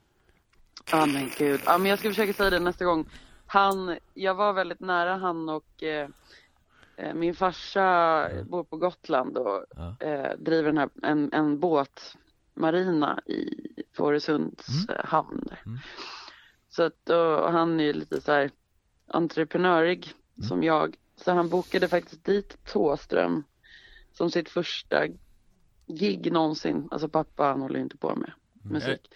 [SPEAKER 1] Ja men gud. Ja men jag ska försöka säga det nästa gång. Han, jag var väldigt nära han och eh, min farsa bor på Gotland och
[SPEAKER 2] Ja.
[SPEAKER 1] eh, driver den här, en, en båt, marina i Fårösunds
[SPEAKER 2] Mm.
[SPEAKER 1] eh, hamn.
[SPEAKER 2] Mm.
[SPEAKER 1] Så att då, han är ju lite så här entreprenörig
[SPEAKER 2] Mm.
[SPEAKER 1] som jag. Så han bokade faktiskt dit Thåström som sitt första gig någonsin. Alltså pappa han håller ju inte på med musik.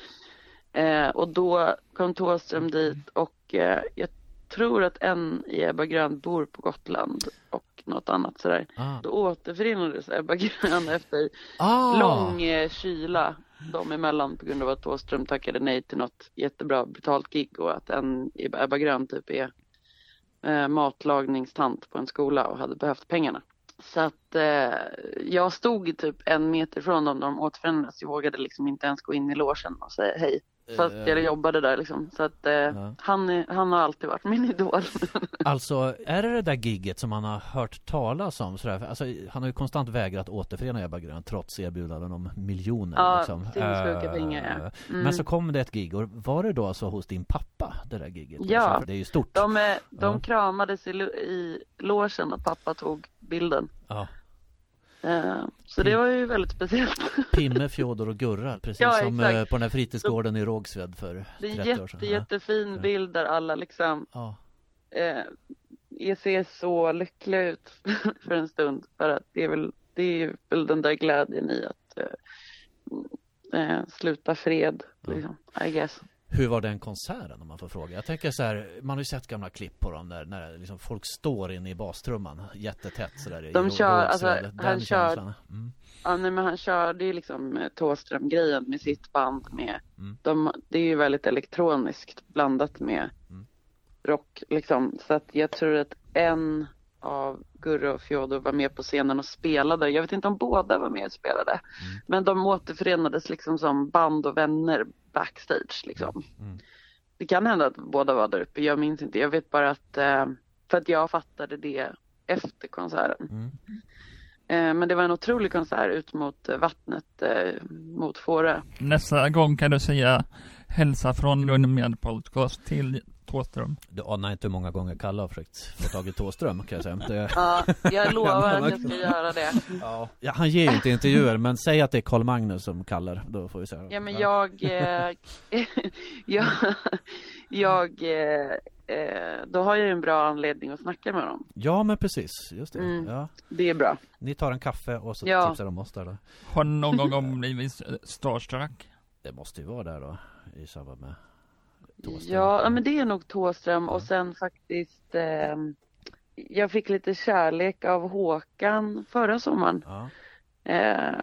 [SPEAKER 1] Eh, och då kom Thåström dit och eh, jag tror att en i Ebba Grön bor på Gotland och något annat sådär.
[SPEAKER 2] Ah.
[SPEAKER 1] Då återförenades Ebba Grön (laughs) efter
[SPEAKER 2] Ah.
[SPEAKER 1] lång eh, kyla dem emellan på grund av att Thåström tackade nej till något jättebra betalt gig och att en Ebba Grön typ är eh, matlagningstant på en skola och hade behövt pengarna. Så att eh, jag stod typ en meter från dem när de återförenades. Jag vågade liksom inte ens gå in i logen och säga hej. Fast
[SPEAKER 2] Eh.
[SPEAKER 1] jag jobbade där liksom. Så att eh,
[SPEAKER 2] Ja.
[SPEAKER 1] han, han har alltid varit min idol. (laughs)
[SPEAKER 2] Alltså, är det det där gigget som han har hört talas om? Sådär? Alltså, han har ju konstant vägrat återförena Ebba Grön trots erbjudanden om miljoner.
[SPEAKER 1] Ja,
[SPEAKER 2] liksom. Eh,
[SPEAKER 1] pengar, ja. Mm.
[SPEAKER 2] Men så kom det ett gig och var det då alltså hos din pappa, det där giget?
[SPEAKER 1] Ja.
[SPEAKER 2] Alltså, det är ju stort.
[SPEAKER 1] De, är, de
[SPEAKER 2] Ja.
[SPEAKER 1] kramades i, i logen och pappa tog bilden.
[SPEAKER 2] Ja.
[SPEAKER 1] Eh, så det var ju väldigt speciellt. (laughs)
[SPEAKER 2] Pimme, Fjodor och Gurra, precis
[SPEAKER 1] Ja,
[SPEAKER 2] som
[SPEAKER 1] exakt.
[SPEAKER 2] eh, på den här fritidsgården i Rågsved för
[SPEAKER 1] Det är
[SPEAKER 2] 30
[SPEAKER 1] en
[SPEAKER 2] år sedan.
[SPEAKER 1] jätte, jättefin
[SPEAKER 2] Ja.
[SPEAKER 1] bild där alla liksom
[SPEAKER 2] Ja.
[SPEAKER 1] eh, ser så lyckliga ut (laughs) för en stund. För att det är väl, det är väl den där glädjen i att eh, eh, sluta fred, liksom, I guess.
[SPEAKER 2] Hur var den konserten om man får fråga? Jag tänker så här, man har ju sett gamla klipp på dem där när liksom folk står inne i bastrumman jättetätt sådär
[SPEAKER 1] De kör, alltså,
[SPEAKER 2] Rågsved.
[SPEAKER 1] han
[SPEAKER 2] Den
[SPEAKER 1] kör-.
[SPEAKER 2] Mm.
[SPEAKER 1] Ja, nej, men han körde ju liksom eh, Thåström-grejen med sitt band med,
[SPEAKER 2] Mm.
[SPEAKER 1] de, det är ju väldigt elektroniskt blandat med
[SPEAKER 2] Mm.
[SPEAKER 1] rock liksom. Så att jag tror att en av Gurra och Fjodor var med på scenen och spelade. Jag vet inte om båda var med och spelade.
[SPEAKER 2] Mm.
[SPEAKER 1] Men de återförenades liksom som band och vänner backstage liksom.
[SPEAKER 2] Mm.
[SPEAKER 1] Det kan hända att båda var där uppe, jag minns inte. Jag vet bara att, eh, för att jag fattade det efter konserten.
[SPEAKER 2] Mm.
[SPEAKER 1] Eh, men det var en otrolig konsert ut mot eh, vattnet, eh, mot Fårö.
[SPEAKER 3] Nästa gång kan du säga hälsa från Lund med podcast till Thåström.
[SPEAKER 2] Du anar inte hur många gånger Kalle har försökt få tag i Thåström kan jag säga. Det, (laughs)
[SPEAKER 1] Ja, jag (laughs) lovar att jag ska göra det.
[SPEAKER 2] ja. ja, han ger ju inte intervjuer men säg att det är Karl Magnus som kallar, då får vi se.
[SPEAKER 1] Ja men jag, eh, (laughs) jag, jag eh, eh, då har jag ju en bra anledning att snacka med dem.
[SPEAKER 2] Ja men precis, just det.
[SPEAKER 1] Mm.
[SPEAKER 2] Ja.
[SPEAKER 1] Det är bra.
[SPEAKER 2] Ni tar en kaffe och så
[SPEAKER 1] Ja.
[SPEAKER 2] tipsar de oss där då.
[SPEAKER 3] Har någon gång blivit eh, starstruck?
[SPEAKER 2] Det måste ju vara där då i samband med Thåström.
[SPEAKER 1] Ja, men det är nog Thåström
[SPEAKER 2] Ja.
[SPEAKER 1] och sen faktiskt eh, jag fick lite kärlek av Håkan förra sommaren.
[SPEAKER 2] Ja.
[SPEAKER 1] Eh,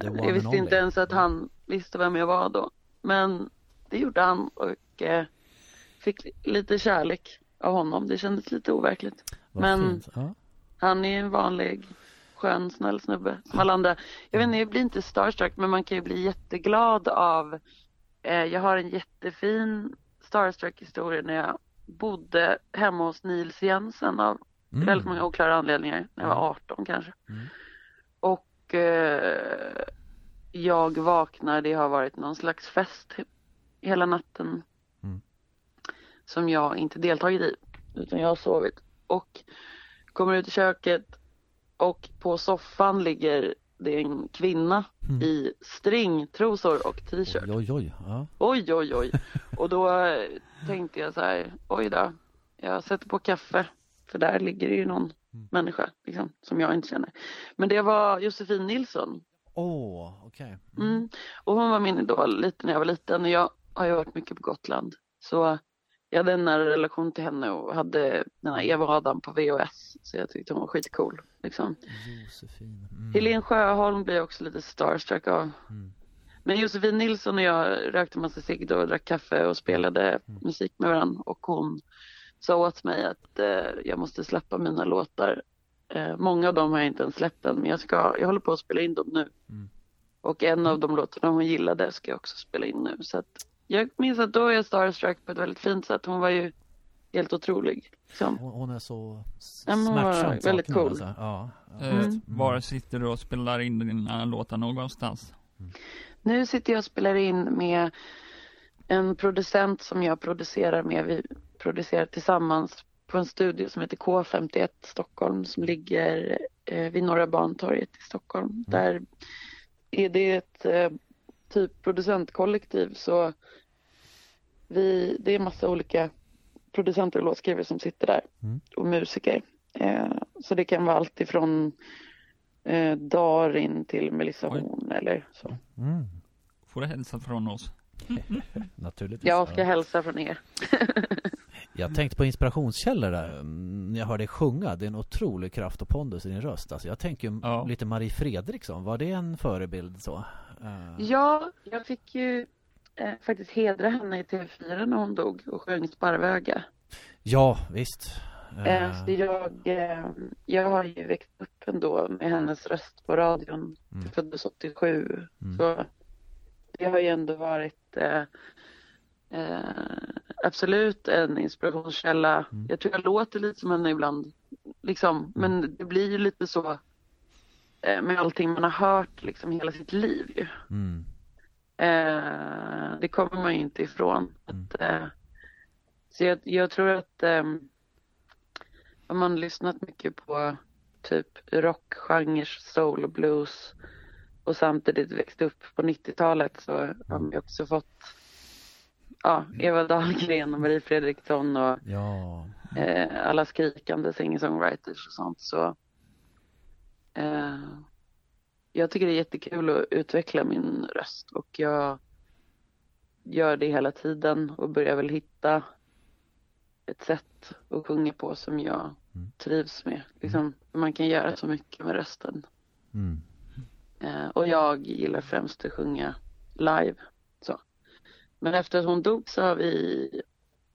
[SPEAKER 1] jag visste inte ens att han visste vem jag var då. Men det gjorde han och eh, fick lite kärlek av honom. Det kändes lite overkligt.
[SPEAKER 2] Vad
[SPEAKER 1] men-.
[SPEAKER 2] Ja.
[SPEAKER 1] Han är en vanlig skön, snäll snubbe som alla andra. Jag vet inte, jag blir inte starstruck men man kan ju bli jätteglad av eh, Jag har en jättefin starstruck historia när jag bodde hemma hos Nils Jensen av
[SPEAKER 2] Mm.
[SPEAKER 1] väldigt många oklara anledningar när jag var 18 kanske.
[SPEAKER 2] Mm.
[SPEAKER 1] Och eh, jag vaknar, det har varit någon slags fest hela natten
[SPEAKER 2] Mm.
[SPEAKER 1] som jag inte deltagit i utan jag har sovit och kommer ut i köket och på soffan ligger det en kvinna
[SPEAKER 2] Mm.
[SPEAKER 1] i stringtrosor och t-shirt.
[SPEAKER 2] Oj, oj, oj. Ja.
[SPEAKER 1] Oj, oj, oj. Och då eh, tänkte jag så här, oj då, jag sätter på kaffe. För där ligger det ju någon
[SPEAKER 2] Mm.
[SPEAKER 1] människa liksom, som jag inte känner. Men det var Josefin Nilsson.
[SPEAKER 2] Åh, okej.
[SPEAKER 1] Mm. Och hon var min idol lite när jag var liten. Och jag har ju varit mycket på Gotland. Så jag hade en nära relation till henne och hade den här Eva Adam på VHS. Så jag tyckte hon var skitcool. Liksom.
[SPEAKER 2] Josefin. Mm.
[SPEAKER 1] Helene Sjöholm blir jag också lite starstruck av.
[SPEAKER 2] Mm.
[SPEAKER 1] Men Josefin Nilsson och jag rökte massa cigg och drack kaffe och spelade
[SPEAKER 2] Mm.
[SPEAKER 1] musik med varandra och hon sa åt mig att eh, jag måste släppa mina låtar. Eh, många av dem har jag inte ens släppt än men jag, ska, jag håller på att spela in dem nu.
[SPEAKER 2] Mm.
[SPEAKER 1] Och en av de låtarna hon gillade ska jag också spela in nu. Så att jag minns att då är jag starstruck på ett väldigt fint sätt. Hon var ju helt otrolig. Liksom.
[SPEAKER 2] Hon, hon är så smärtsamt
[SPEAKER 1] väldigt
[SPEAKER 2] saknad,
[SPEAKER 1] cool.
[SPEAKER 2] Alltså. Ja, ja.
[SPEAKER 3] Eh,
[SPEAKER 1] Mm.
[SPEAKER 3] Var sitter du och spelar in dina låtar någonstans?
[SPEAKER 1] Nu sitter jag och spelar in med en producent som jag producerar med. Vi producerar tillsammans på en studio som heter K51 Stockholm som ligger eh, vid Norra Bantorget i Stockholm. Där är det ett eh, typ producentkollektiv så vi, det är massa olika producenter och låtskrivare som sitter där
[SPEAKER 2] Mm.
[SPEAKER 1] och musiker. Eh, så det kan vara allt ifrån eh, Darin till Melissa
[SPEAKER 3] Oj.
[SPEAKER 1] Horn eller så.
[SPEAKER 2] Mm.
[SPEAKER 3] Får du hälsa från oss? (laughs)
[SPEAKER 2] Naturligtvis.
[SPEAKER 1] Jag ska hälsa från er. (laughs)
[SPEAKER 2] Jag tänkte på inspirationskällor där. Mm, När jag hör dig sjunga, det är en otrolig kraft och pondus i din röst. Alltså jag tänker
[SPEAKER 3] Ja.
[SPEAKER 2] lite Marie Fredriksson. Var det en förebild så? Eh,
[SPEAKER 1] Ja, jag fick ju eh, faktiskt hedra henne i TV4 när hon dog och sjöng Sparvöga.
[SPEAKER 2] ja visst. Eh,
[SPEAKER 1] Eh, så jag, eh, jag har ju växt upp ändå med hennes röst på radion.
[SPEAKER 2] Mm.
[SPEAKER 1] Jag föddes 87.
[SPEAKER 2] Mm.
[SPEAKER 1] Så det har ju ändå varit eh, absolut en inspirationskälla.
[SPEAKER 2] Mm.
[SPEAKER 1] Jag tror jag låter lite som henne ibland. Liksom. Men det blir ju lite så med allting man har hört liksom hela sitt liv ju.
[SPEAKER 2] Mm.
[SPEAKER 1] Eh, det kommer man ju inte ifrån.
[SPEAKER 2] Mm.
[SPEAKER 1] Att, eh, så jag, jag tror att eh, om man lyssnat mycket på typ rockgenre, soul och blues och samtidigt växt upp på 90-talet så har man ju också fått ja, Eva Dahlgren och Marie Fredriksson och
[SPEAKER 2] Ja.
[SPEAKER 1] eh, alla skrikande singer-songwriters och sånt. Så, eh, jag tycker det är jättekul att utveckla min röst och jag gör det hela tiden och börjar väl hitta ett sätt att sjunga på som jag
[SPEAKER 2] Mm.
[SPEAKER 1] trivs med. Liksom, man kan göra så mycket med rösten.
[SPEAKER 2] Mm.
[SPEAKER 1] Eh, och jag gillar främst att sjunga live. Så. Men efter att hon dog så har vi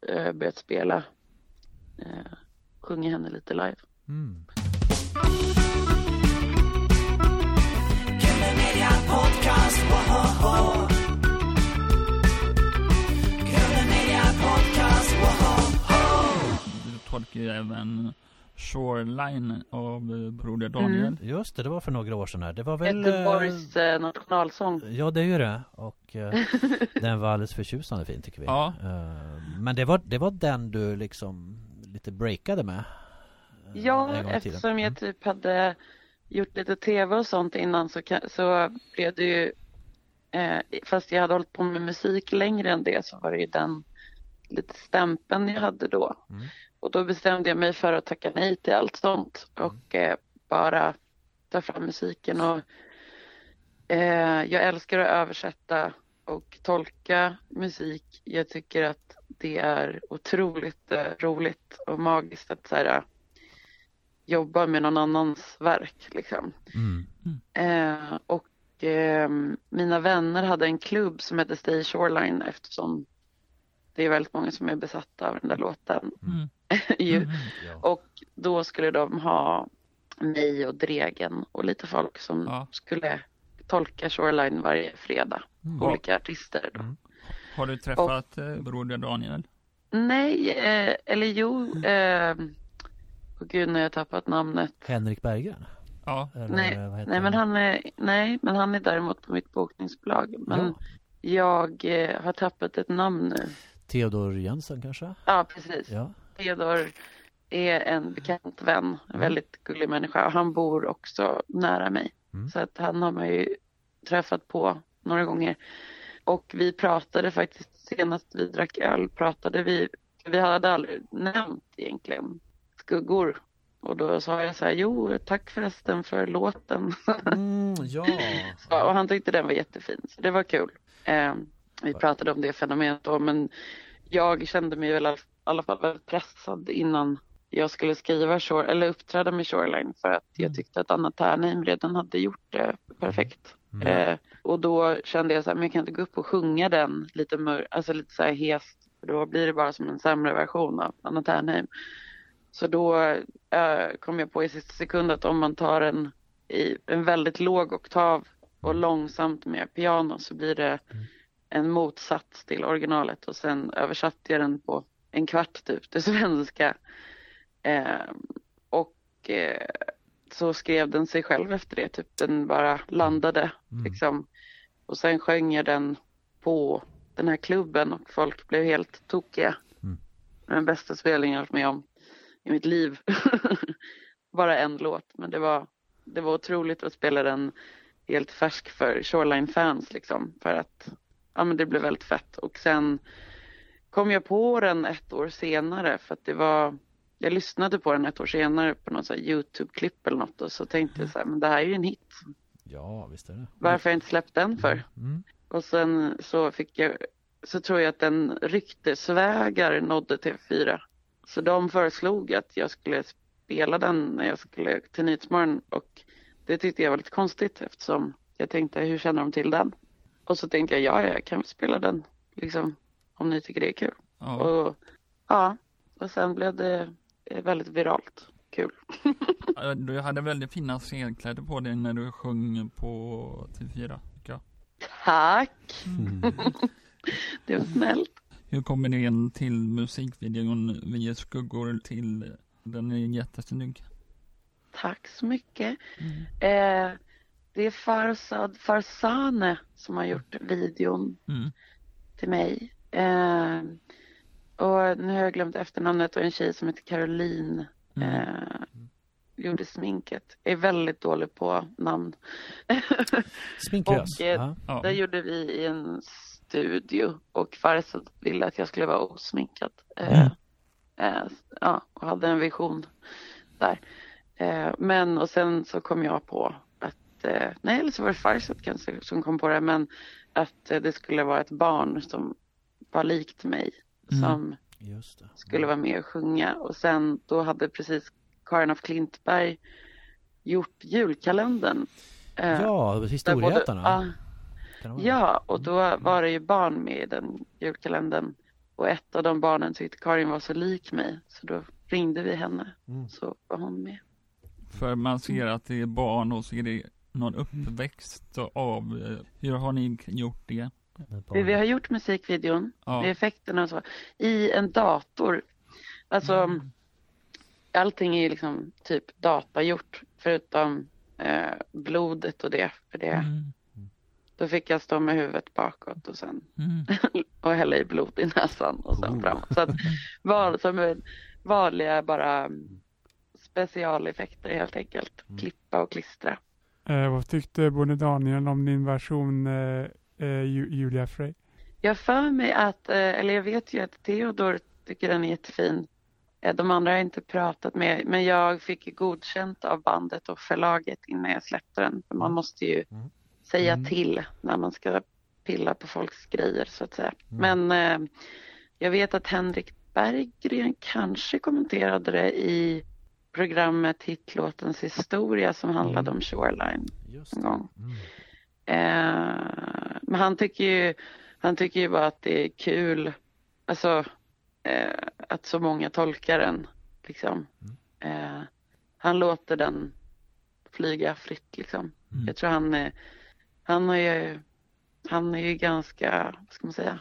[SPEAKER 1] eh, börjat spela, eh, sjunga henne lite live.
[SPEAKER 2] Mm.
[SPEAKER 3] Tolkar ju även Shoreline av eh, Broder Daniel.
[SPEAKER 2] Just det, det var för några år sedan här. Det var väl... eh,
[SPEAKER 1] Göteborgs eh, nationalsång.
[SPEAKER 2] Ja, det är ju det. Och eh, (laughs) den var alldeles förtjusande fin tycker vi.
[SPEAKER 3] Ja.
[SPEAKER 2] Eh, men det var, det var den du liksom lite breakade med? eh,
[SPEAKER 1] Ja, eftersom
[SPEAKER 2] Mm.
[SPEAKER 1] jag typ hade gjort lite tv och sånt innan så, så blev det ju, eh, fast jag hade hållit på med musik längre än det så var det ju den lite stämpeln jag hade då.
[SPEAKER 2] Mm.
[SPEAKER 1] Och då bestämde jag mig för att tacka nej till allt sånt och eh, bara ta fram musiken. Och, eh, jag älskar att översätta och tolka musik. Jag tycker att det är otroligt eh, roligt och magiskt att så här, jobba med någon annans verk. Liksom.
[SPEAKER 2] Mm.
[SPEAKER 1] Eh, och eh, mina vänner hade en klubb som hette Stay Shoreline eftersom det är väldigt många som är besatta av den där låten.
[SPEAKER 3] Mm. (laughs)
[SPEAKER 1] ju.
[SPEAKER 3] Mm.
[SPEAKER 2] Ja.
[SPEAKER 1] Och då skulle de ha mig och Dregen och lite folk som
[SPEAKER 3] Ja.
[SPEAKER 1] skulle tolka Shoreline varje fredag.
[SPEAKER 2] Mm.
[SPEAKER 1] Olika artister då.
[SPEAKER 2] Mm.
[SPEAKER 3] Har du träffat eh, Broder Daniel?
[SPEAKER 1] Nej, eh, eller jo. (laughs) Eh, oh gud, nu har jag tappat namnet.
[SPEAKER 2] Henrik Berggren?
[SPEAKER 3] Ja.
[SPEAKER 2] Eller
[SPEAKER 1] Nej,
[SPEAKER 2] vad heter
[SPEAKER 1] Nej men, han är, nej, men han är däremot på mitt bokningsbolag. Men
[SPEAKER 2] Ja.
[SPEAKER 1] jag eh, har tappat ett namn nu.
[SPEAKER 2] Theodor Jensen kanske?
[SPEAKER 1] Ja, precis.
[SPEAKER 2] Ja.
[SPEAKER 1] Theodor är en bekant vän, en väldigt gullig människa. Och Han bor också nära mig.
[SPEAKER 2] Mm.
[SPEAKER 1] Så att han har man ju träffat på några gånger. Och vi pratade faktiskt, senast vi drack öl pratade vi, vi hade aldrig nämnt egentligen skuggor. Och då sa jag så här, jo tack förresten för låten. (laughs)
[SPEAKER 2] Mm, ja.
[SPEAKER 1] Ja, och han tyckte den var jättefin, så det var kul. Eh, vi pratade om det fenomenet då, men jag kände mig väl i alla fall väldigt pressad innan jag skulle skriva Shore, eller uppträda med Shoreline för att jag tyckte att Anna Ternheim redan hade gjort det perfekt.
[SPEAKER 2] Mm.
[SPEAKER 1] Eh, och då kände jag så här, men jag kan inte gå upp och sjunga den lite mör, alltså lite så här hest, för då blir det bara som en sämre version av Anna Ternheim. Så då eh, kom jag på i sista sekund att om man tar en, i, en väldigt låg oktav och långsamt med piano så blir det en motsats till originalet och sen översatte jag den på en kvart typ till (laughs) svenska. Eh, och eh, så skrev den sig själv efter det, typ den bara landade
[SPEAKER 2] Mm.
[SPEAKER 1] liksom. Och sen sjöng jag den på den här klubben och folk blev helt tokiga.
[SPEAKER 2] Mm.
[SPEAKER 1] Den bästa spelningen jag varit med om i mitt liv. (laughs) bara en låt, men det var, det var otroligt att spela den helt färsk för Shoreline-fans liksom. För att ja, men det blev väldigt fett. Och sen kom jag på den ett år senare för att det var jag lyssnade på den ett år senare på något Youtube-klipp eller något och så tänkte jag så här, men det här är ju en hit.
[SPEAKER 2] Ja, visst är det.
[SPEAKER 1] Varför har jag inte släppt den för?
[SPEAKER 2] Mm.
[SPEAKER 1] Och sen så fick jag, så tror jag att den ryktesvägar nådde TV4. Så de föreslog att jag skulle spela den när jag skulle till Nyhetsmorgon och det tyckte jag var lite konstigt eftersom jag tänkte hur känner de till den? Och så tänkte jag ja, jag kan spela den liksom om ni tycker det är kul.
[SPEAKER 3] Ja.
[SPEAKER 1] Och ja, och sen blev det eh, väldigt viralt. Kul. (laughs)
[SPEAKER 3] Du hade väldigt fina scenkläder på dig när du sjöng på TV4. tycker jag.
[SPEAKER 1] Tack!
[SPEAKER 2] Mm. (laughs)
[SPEAKER 1] Det var snällt.
[SPEAKER 3] Hur kommer det in till musikvideon Vi är skuggor till den är jättesnygg.
[SPEAKER 1] Tack så mycket. Eh, det är Farsad Farsane som har gjort videon
[SPEAKER 3] Mm.
[SPEAKER 1] till mig. Eh, och nu har jag glömt efternamnet och en tjej som heter Caroline
[SPEAKER 3] Mm.
[SPEAKER 1] eh, gjorde sminket. Jag är väldigt dålig på namn.
[SPEAKER 2] Sminklös. (laughs)
[SPEAKER 1] Och, eh.
[SPEAKER 2] Ja.
[SPEAKER 1] Det gjorde vi i en studio och Farsad ville att jag skulle vara osminkad.
[SPEAKER 3] Mm.
[SPEAKER 1] eh, ja, och hade en vision där. Eh, men och sen så kom jag på att, eh, nej eller så var det Farsad kanske som kom på det, men att eh, det skulle vara ett barn som var likt mig
[SPEAKER 3] Mm.
[SPEAKER 1] som
[SPEAKER 2] Just det.
[SPEAKER 1] skulle vara med och sjunga och sen då hade precis Karin af Klintberg gjort julkalendern. Eh,
[SPEAKER 2] Ja,
[SPEAKER 1] både-
[SPEAKER 2] historieätarna. Kan det vara?
[SPEAKER 1] Ja, och då var det ju barn med i den julkalendern. Och ett av de barnen tyckte Karin var så lik mig. Så då ringde vi henne.
[SPEAKER 2] Mm.
[SPEAKER 1] Så var hon med.
[SPEAKER 3] För man ser att det är barn och så är det någon uppväxt av, eh, hur har ni gjort det?
[SPEAKER 1] Vi, vi har gjort musikvideon,
[SPEAKER 3] Ja.
[SPEAKER 1] med effekterna och så, i en dator. Alltså,
[SPEAKER 3] Mm.
[SPEAKER 1] allting är ju liksom typ datagjort. Förutom eh, blodet och det. För det.
[SPEAKER 3] Mm.
[SPEAKER 1] Då fick jag stå med huvudet bakåt och sen
[SPEAKER 3] Mm. (laughs)
[SPEAKER 1] och hälla i blod i näsan och sen
[SPEAKER 2] Oh.
[SPEAKER 1] framåt. Så att var, som vanliga bara mm, specialeffekter helt enkelt.
[SPEAKER 2] Mm.
[SPEAKER 1] Klippa och klistra.
[SPEAKER 4] Eh, vad tyckte Bonnie Daniel om din version eh, eh, Ju- Julia Frey?
[SPEAKER 1] Jag för mig att, eh, eller jag vet ju att Theodor tycker den är jättefin. Eh, De andra har jag inte pratat med, men jag fick godkänt av bandet och förlaget innan jag släppte den. För man måste ju
[SPEAKER 2] Mm.
[SPEAKER 1] Säga
[SPEAKER 3] Mm.
[SPEAKER 1] till när man ska pilla på folks grejer så att säga.
[SPEAKER 2] Mm.
[SPEAKER 1] Men eh, jag vet att Henrik Berggren kanske kommenterade det i programmet Hitlåtens historia som handlade om Shoreline
[SPEAKER 2] Just
[SPEAKER 1] en gång.
[SPEAKER 2] Mm.
[SPEAKER 1] Eh, men han tycker ju, han tycker ju bara att det är kul, alltså eh, att så många tolkar den. Liksom. Eh, han låter den flyga fritt liksom.
[SPEAKER 3] Mm.
[SPEAKER 1] Jag tror han är, han är ju, han är ju ganska, vad ska man säga,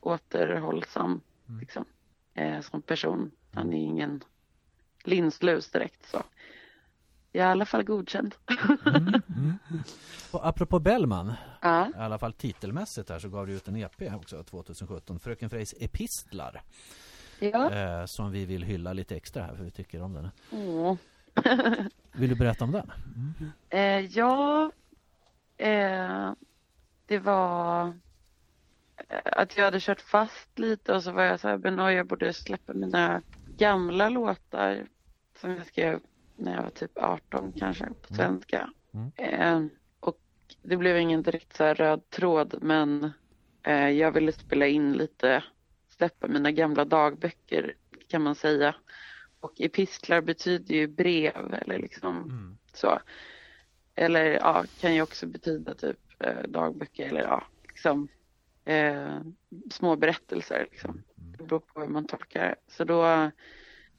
[SPEAKER 1] återhållsam
[SPEAKER 2] Mm.
[SPEAKER 1] liksom, eh, som person. Han är ingen linslus direkt så. Jag är i alla fall godkänd. (laughs)
[SPEAKER 2] Mm. Och apropå Bellman,
[SPEAKER 1] ja.
[SPEAKER 2] i alla fall titelmässigt här så gav du ut en EP också 2017, Fröken Frejs epistlar,
[SPEAKER 1] ja.
[SPEAKER 2] eh, som vi vill hylla lite extra här för vi tycker om den.
[SPEAKER 1] Åh.
[SPEAKER 2] Vill du berätta om den?
[SPEAKER 1] Eh, ja, eh, det var eh, att jag hade kört fast lite och så var jag så här, men jag borde släppa mina gamla låtar som jag skrev när jag var typ 18 kanske på svenska.
[SPEAKER 2] Mm.
[SPEAKER 1] Eh, och det blev ingen direkt så här röd tråd men eh, jag ville spela in lite, släppa mina gamla dagböcker kan man säga. Och epistlar betyder ju brev eller liksom
[SPEAKER 2] Mm.
[SPEAKER 1] så. Eller ja, kan ju också betyda typ eh, dagböcker eller ja, liksom eh, små berättelser liksom. Det beror på hur man tolkar det. Så då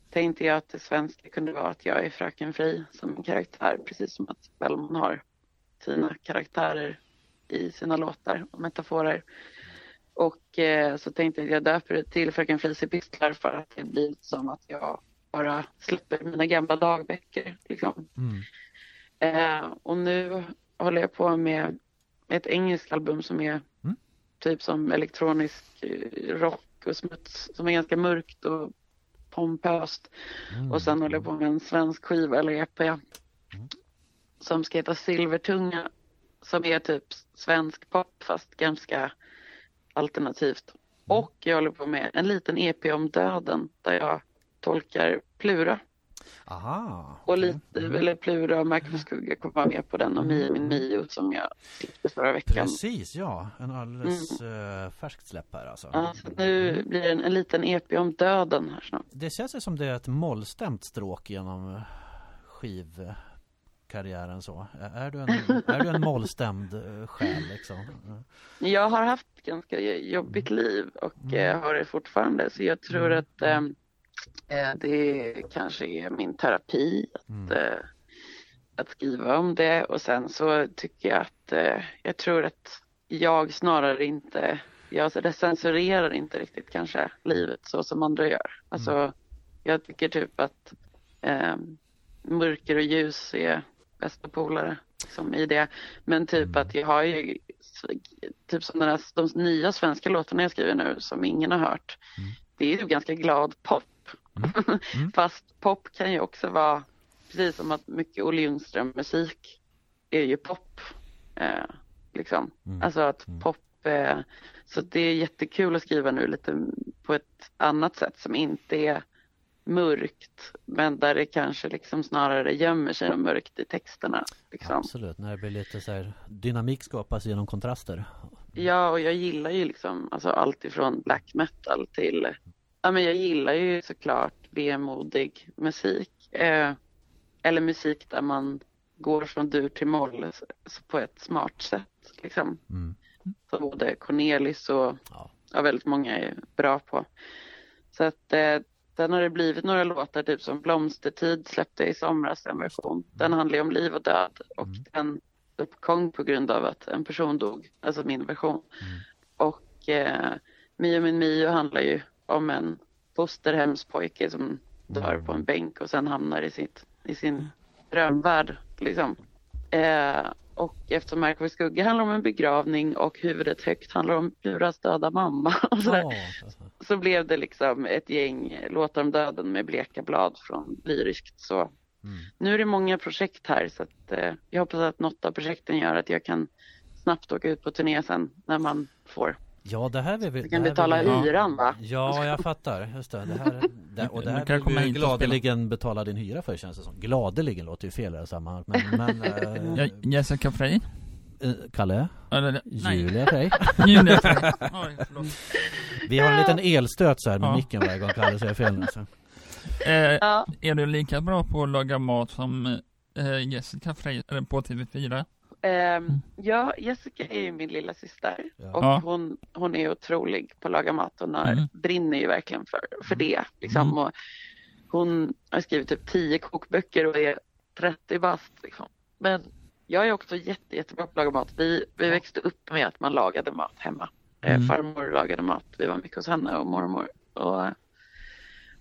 [SPEAKER 1] tänkte jag att det svenska kunde vara att jag är Fröken Fri som en karaktär, precis som att Bellman har sina karaktärer i sina låtar och metaforer. Och eh, så tänkte jag att jag döper det till Fröken Fris epistlar för att det blir som att jag bara släpper mina gamla dagböcker. Liksom.
[SPEAKER 2] Mm.
[SPEAKER 1] Eh, och nu håller jag på med ett engelskt album som är
[SPEAKER 2] Mm.
[SPEAKER 1] typ som elektronisk eh, rock och smuts som är ganska mörkt och pompöst.
[SPEAKER 2] Mm.
[SPEAKER 1] Och sen håller jag på med en svensk skiva eller EP som ska heta Silvertunga som är typ svensk pop fast ganska alternativt. Och jag håller på med en liten EP om döden där jag tolkar Plura.
[SPEAKER 2] Aha.
[SPEAKER 1] Och
[SPEAKER 2] okej.
[SPEAKER 1] lite, eller Plura och Marcus Skugga kommer vara med på den och Mio min Mio som jag släppte förra veckan.
[SPEAKER 2] Precis, ja. En alldeles eh, färskt släpp här alltså.
[SPEAKER 1] Ja, så nu blir det en, en liten EP om döden här snart.
[SPEAKER 2] Det känns ju som det är ett mollstämt stråk genom eh, skivkarriären så. Är du en, (laughs) är du en mollstämd eh, själ liksom? Ja.
[SPEAKER 1] Jag har haft ganska jobbigt liv och eh, har det fortfarande så jag tror att eh, det kanske är min terapi att,
[SPEAKER 2] Mm.
[SPEAKER 1] eh, att skriva om det och sen så tycker jag att eh, jag tror att jag snarare inte jag recensurerar inte riktigt kanske livet så som andra gör. Alltså jag tycker typ att eh, mörker och ljus är bästa polare som i det. Men typ att jag har ju typ som den här, de nya svenska låtarna jag skriver nu som ingen har hört. Det är ju ganska glad pop.
[SPEAKER 2] Mm.
[SPEAKER 1] Fast pop kan ju också vara precis som att mycket Olle Ljungström musik är ju pop. Eh, liksom.
[SPEAKER 2] Mm.
[SPEAKER 1] Alltså att pop eh, så det är jättekul att skriva nu lite på ett annat sätt som inte är mörkt men där det kanske liksom snarare gömmer sig något mörkt i texterna. Liksom.
[SPEAKER 2] Absolut, när det blir lite så här dynamik skapas genom kontraster.
[SPEAKER 1] Ja, och jag gillar ju liksom alltså allt ifrån black metal till, ja men jag gillar ju såklart vemodig musik. Eh, eller musik där man går från dur till moll på ett smart sätt liksom.
[SPEAKER 2] Mm.
[SPEAKER 1] Som både Cornelis och
[SPEAKER 2] Ja.
[SPEAKER 1] ja, väldigt många är bra på. Så att eh, sen har det blivit några låtar, typ som Blomstertid släppte i somras en version. Den handlar ju om liv och död och den uppkom på grund av att en person dog, alltså min version. Och eh, Mio min Mio handlar ju om en fosterhemspojke som dör på en bänk och sen hamnar i, sitt, i sin drömvärld. Liksom. Eh, och eftersom Märk och skugga handlar om en begravning och Huvudet högt handlar om Buras döda mamma. (laughs) Och sådär,
[SPEAKER 2] Ja, alltså.
[SPEAKER 1] så blev det liksom ett gäng låtar om döden med bleka blad från lyriskt. Så
[SPEAKER 2] Mm.
[SPEAKER 1] nu är det många projekt här så att, eh, jag hoppas att något av projekten gör att jag kan snabbt åka ut på turné sen när man får.
[SPEAKER 2] Ja, det här vill vi...
[SPEAKER 1] Du kan betala
[SPEAKER 2] vi-
[SPEAKER 1] hyran va?
[SPEAKER 2] Ja, jag fattar. Just det. det, här, (laughs) det och det här
[SPEAKER 3] kan
[SPEAKER 2] vill
[SPEAKER 3] komma
[SPEAKER 2] vi gladeligen betala din hyra för känns det som. Gladeligen låter ju fel i det här sammanhanget. Men, men (laughs)
[SPEAKER 3] Ja, Jessica Frey?
[SPEAKER 2] Kalle,
[SPEAKER 3] Eller, nej,
[SPEAKER 2] Julia Frey. (laughs)
[SPEAKER 3] Julia Frey.
[SPEAKER 2] Vi har en liten elstöt så här med
[SPEAKER 3] Ja.
[SPEAKER 2] micken varje gång Kalle säger fel nu. Så.
[SPEAKER 3] Eh,
[SPEAKER 1] Ja,
[SPEAKER 3] är du lika bra på att laga mat som eh, Jessica Frey på TV4?
[SPEAKER 1] Ehm, ja, Jessica är ju min lilla syster
[SPEAKER 2] Ja.
[SPEAKER 1] och
[SPEAKER 3] Ja.
[SPEAKER 1] hon, hon är otrolig på att laga mat. Hon har,
[SPEAKER 3] Mm.
[SPEAKER 1] brinner ju verkligen för, för det. Liksom.
[SPEAKER 3] Mm.
[SPEAKER 1] Och hon har skrivit typ 10 kokböcker och är 30 bast. Liksom. Men jag är också jätte, jättebra på att laga mat. Vi, vi växte upp med att man lagade mat hemma. Eh,
[SPEAKER 3] Mm.
[SPEAKER 1] farmor lagade mat. Vi var mycket hos henne och mormor. Och,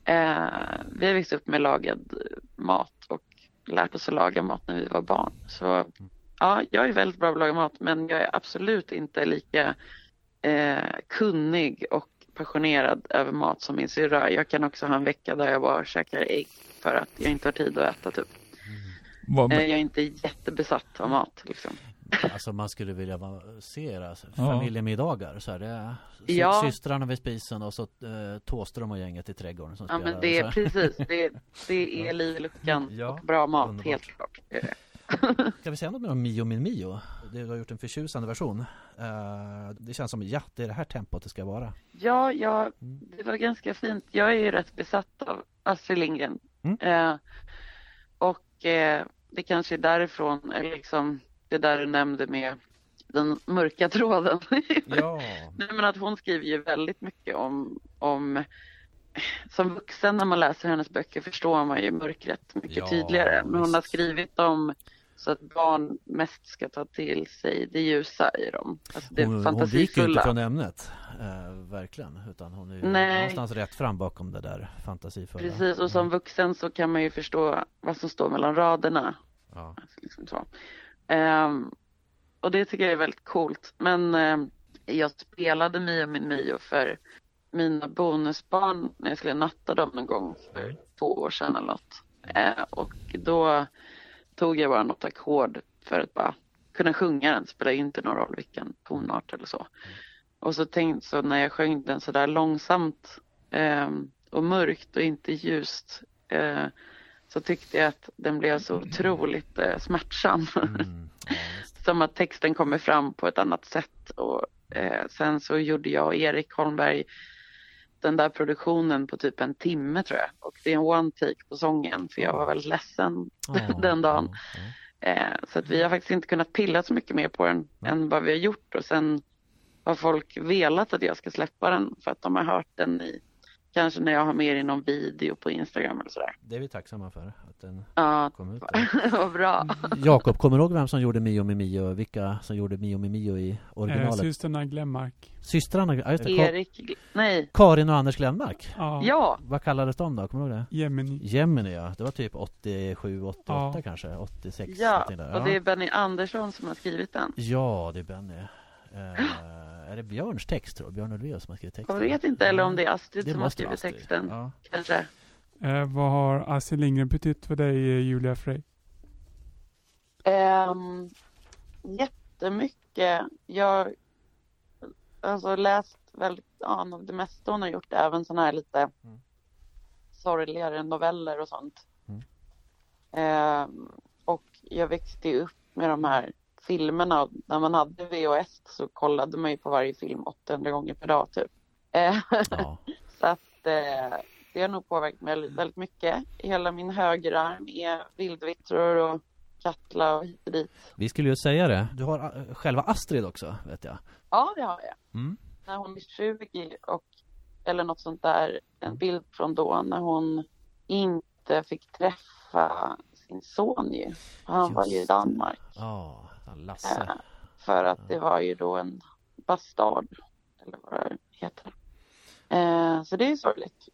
[SPEAKER 1] eh, vi har växt upp med lagad mat och lärt oss att laga mat när vi var barn. Så ja, jag är väldigt bra på att laga mat men jag är absolut inte lika eh, kunnig och passionerad över mat som min syrra. Jag kan också ha en vecka där jag bara käkar ägg för att jag inte har tid att äta typ. Eh, jag är inte jättebesatt av mat liksom. (laughs)
[SPEAKER 2] Alltså man skulle vilja se era
[SPEAKER 3] Ja.
[SPEAKER 2] familjemiddagar så här. Det är
[SPEAKER 1] Ja.
[SPEAKER 2] systrarna vid spisen och så eh, Thåström och gänget i trädgården som
[SPEAKER 1] Ja
[SPEAKER 2] spelar.
[SPEAKER 1] men det är precis, det, (laughs) det är liv i luckan
[SPEAKER 2] Ja,
[SPEAKER 1] och bra mat
[SPEAKER 2] underbart.
[SPEAKER 1] helt klart. Det är det. (laughs)
[SPEAKER 2] Ska vi säga något mer om Mio min Mio? Du har gjort en förtjusande version. Eh, det känns som, ja, det är det här tempot det ska vara.
[SPEAKER 1] Ja, ja, det var ganska fint. Jag är ju rätt besatt av Astrid Lindgren.
[SPEAKER 2] Mm.
[SPEAKER 1] Eh, och eh, det kanske är därifrån, eller liksom det där du nämnde med den mörka tråden. (laughs)
[SPEAKER 2] Ja.
[SPEAKER 1] Nej, men att hon skriver ju väldigt mycket om, om som vuxen när man läser hennes böcker förstår man ju mörkret mycket
[SPEAKER 2] Ja,
[SPEAKER 1] tydligare. Men hon har skrivit om så att barn mest ska ta till sig det ljusa i dem. Alltså det
[SPEAKER 2] Hon, hon viker
[SPEAKER 1] fantasifulla.
[SPEAKER 2] inte från ämnet. Eh, verkligen. Utan hon är
[SPEAKER 1] Nej.
[SPEAKER 2] någonstans rätt fram bakom det där fantasifulla.
[SPEAKER 1] Precis, och som vuxen så kan man ju förstå vad som står mellan raderna.
[SPEAKER 2] Ja.
[SPEAKER 1] Alltså liksom så. Ehm, och det tycker jag är väldigt coolt. Men ehm, jag spelade Mio min Mio för mina bonusbarn när jag skulle natta dem någon gång för två år sedan eller något. Eh, och då tog jag bara något ackord för att bara kunna sjunga den. Spelar inte någon roll vilken tonart eller så. Och så tänkte så när jag sjöng den så där långsamt ehm, och mörkt och inte ljust eh, så tyckte jag att den blev så otroligt eh, smärtsam.
[SPEAKER 2] Mm. (laughs)
[SPEAKER 1] Som att texten kommer fram på ett annat sätt. Och, eh, sen så gjorde jag och Erik Holmberg den där produktionen på typ en timme tror jag. Och det är en one take på sången för jag var väldigt ledsen (laughs)
[SPEAKER 2] Ja,
[SPEAKER 1] den dagen. Eh, så att vi har faktiskt inte kunnat pilla så mycket mer på den än vad vi har gjort. Och sen har folk velat att jag ska släppa den för att de har hört den i kanske när jag har mer inom video på Instagram eller sådär.
[SPEAKER 2] Det är vi tacksamma för att den
[SPEAKER 1] Ja,
[SPEAKER 2] kom ut. (laughs)
[SPEAKER 1] vad bra.
[SPEAKER 2] Jakob, kommer du ihåg vem som gjorde Mio med Mio? Vilka som gjorde Mio med Mio i
[SPEAKER 4] Eh,
[SPEAKER 2] originalet?
[SPEAKER 4] systrarna Glenmark.
[SPEAKER 2] Systrarna, ja, just det,
[SPEAKER 1] Erik, nej,
[SPEAKER 2] Karin och Anders Glenmark.
[SPEAKER 4] Ja.
[SPEAKER 1] ja,
[SPEAKER 2] Vad kallades de då? Kommer du ihåg det?
[SPEAKER 4] Gemini.
[SPEAKER 2] Gemini ja, det var typ 87, 88
[SPEAKER 4] Ja.
[SPEAKER 2] kanske, 86
[SPEAKER 1] ja,
[SPEAKER 2] där.
[SPEAKER 1] och det är Benny Andersson som har skrivit den.
[SPEAKER 2] Ja, det är Benny. Eh, (laughs) är det Björns text tror jag? Björn Ulvaeus som har skrivit texten?
[SPEAKER 1] Jag vet inte, eller om det är Astrid
[SPEAKER 2] Det
[SPEAKER 1] som har skrivit
[SPEAKER 2] Astrid.
[SPEAKER 1] texten.
[SPEAKER 2] Ja.
[SPEAKER 1] Kanske.
[SPEAKER 4] Eh, vad har Astrid Lindgren betytt för dig, eh, Julia Frey?
[SPEAKER 1] Um, jättemycket. Jag har alltså, läst väldigt, ja, av det mesta hon har gjort, även sådana här lite
[SPEAKER 2] Mm.
[SPEAKER 1] sorgligare noveller och sånt.
[SPEAKER 2] Mm.
[SPEAKER 1] Ehm, och jag växte upp med de här filmerna när man hade VHS så kollade man ju på varje film 800 gånger per dag typ. Eh,
[SPEAKER 2] Ja. (laughs)
[SPEAKER 1] så att eh, det har nog påverkat mig väldigt, mycket. Hela min högerarm är vildvittror och Katla och hit och dit.
[SPEAKER 2] Vi skulle ju säga det. Du har eh, själva Astrid också, vet jag.
[SPEAKER 1] Ja, det har jag.
[SPEAKER 2] Mm.
[SPEAKER 1] När hon är 20 och eller något sånt där. En bild från då när hon inte fick träffa sin son ju. Han var ju i
[SPEAKER 2] Just.
[SPEAKER 1] Danmark.
[SPEAKER 2] Ja, Lasse.
[SPEAKER 1] För att det var ju då en bastard. Eller vad det heter. Eh, så det är ju sorgligt.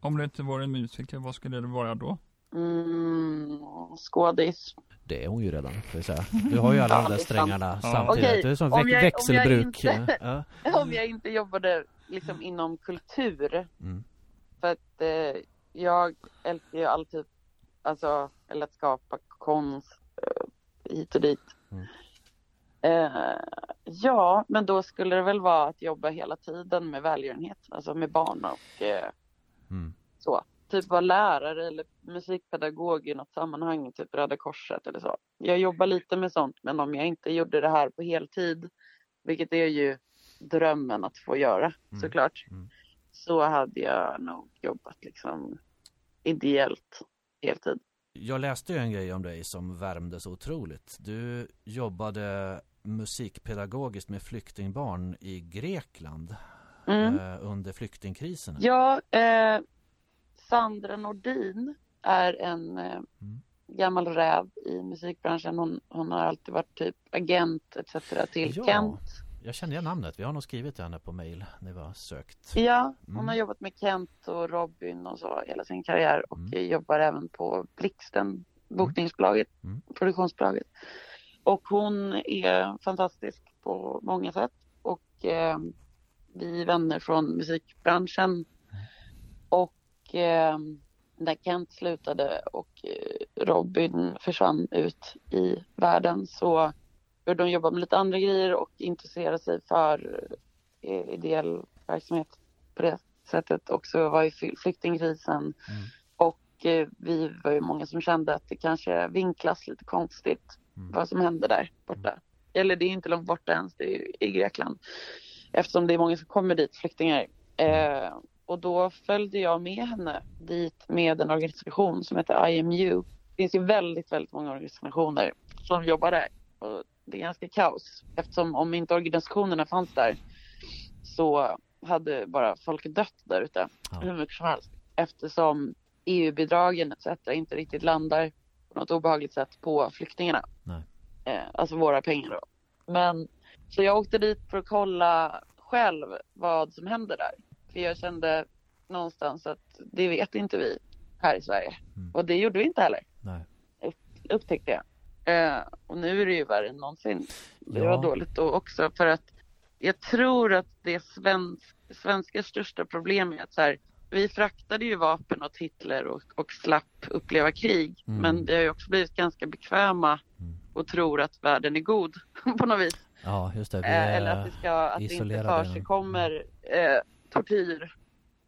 [SPEAKER 3] Om du inte vore musiker, vad skulle det vara då?
[SPEAKER 1] Mm, skådis.
[SPEAKER 2] Det är hon ju redan, får vi säga. Du har ju alla
[SPEAKER 1] Ja,
[SPEAKER 2] de där
[SPEAKER 1] det sant.
[SPEAKER 2] strängarna samtidigt.
[SPEAKER 1] Okej,
[SPEAKER 2] Du är som
[SPEAKER 1] om
[SPEAKER 2] väx-
[SPEAKER 1] jag- om jag
[SPEAKER 2] växelbruk.
[SPEAKER 1] inte- (laughs)
[SPEAKER 2] Ja.
[SPEAKER 1] Om jag inte jobbade liksom inom kultur.
[SPEAKER 2] Mm.
[SPEAKER 1] För att eh, jag älskar ju alltid, alltså, eller att skapa konst eh, hit och dit.
[SPEAKER 2] Mm.
[SPEAKER 1] Eh, ja, men då skulle det väl vara att jobba hela tiden med välgörenhet, alltså med barn och eh,
[SPEAKER 2] Mm.
[SPEAKER 1] så. Typ vara lärare eller musikpedagog i något sammanhang, typ Röda Korset eller så. Jag jobbar lite med sånt, men om jag inte gjorde det här på heltid, vilket är ju drömmen att få göra
[SPEAKER 2] Mm.
[SPEAKER 1] såklart,
[SPEAKER 2] Mm.
[SPEAKER 1] så hade jag nog jobbat liksom ideellt heltid.
[SPEAKER 2] Jag läste ju en grej om dig som värmde så otroligt. Du jobbade musikpedagogiskt med flyktingbarn i Grekland
[SPEAKER 1] Mm.
[SPEAKER 2] eh, under flyktingkrisen.
[SPEAKER 1] Ja, eh, Sandra Nordin är en eh,
[SPEAKER 2] Mm.
[SPEAKER 1] gammal räv i musikbranschen. Hon, hon har alltid varit typ agent etc. till
[SPEAKER 2] Ja.
[SPEAKER 1] Kent.
[SPEAKER 2] Jag känner igen namnet. Vi har nog skrivit till henne på mail när vi har sökt.
[SPEAKER 1] Ja, hon
[SPEAKER 2] Mm.
[SPEAKER 1] har jobbat med Kent och Robin och så hela sin karriär och
[SPEAKER 2] Mm.
[SPEAKER 1] jobbar även på Blixten, bokningsbolaget,
[SPEAKER 2] Mm.
[SPEAKER 1] produktionsbolaget. Och hon är fantastisk på många sätt och eh, vi är vänner från musikbranschen. Och eh, när Kent slutade och eh, Robin försvann ut i världen så började de jobba med lite andra grejer och intressera sig för eh, ideell verksamhet på det sättet. Och så var ju fly- flyktingkrisen
[SPEAKER 2] Mm.
[SPEAKER 1] och eh, vi var ju många som kände att det kanske vinklas lite konstigt
[SPEAKER 2] Mm.
[SPEAKER 1] vad som hände där borta. Eller det är inte långt borta ens, det är i Grekland. Eftersom det är många som kommer dit, flyktingar. Eh, och då följde jag med henne dit med en organisation som heter IMU. Det finns ju väldigt, väldigt många organisationer som jobbar där. Och det är ganska kaos. Eftersom om inte organisationerna fanns där så hade bara folk dött där ute
[SPEAKER 2] Ja.
[SPEAKER 1] hur mycket som helst. Eftersom EU-bidragen etc. inte riktigt landar på något obehagligt sätt på flyktingarna.
[SPEAKER 2] Nej.
[SPEAKER 1] Eh, alltså våra pengar då. Men så jag åkte dit för att kolla själv vad som händer där. För jag kände någonstans att det vet inte vi här i Sverige.
[SPEAKER 2] Mm.
[SPEAKER 1] Och det gjorde vi inte heller,
[SPEAKER 2] Nej.
[SPEAKER 1] upptäckte jag. Eh, och nu är det ju värre än någonsin. Det
[SPEAKER 2] Ja.
[SPEAKER 1] var dåligt då också för att jag tror att det svensk, svenska största problem är att så här, vi fraktade ju vapen åt Hitler och, och slapp uppleva krig.
[SPEAKER 2] Mm.
[SPEAKER 1] Men vi har ju också blivit ganska bekväma
[SPEAKER 2] Mm.
[SPEAKER 1] och tror att världen är god (laughs) på något vis.
[SPEAKER 2] Ja, just det.
[SPEAKER 1] Eh, eller att det, ska, att det inte försigkommer eh, tortyr.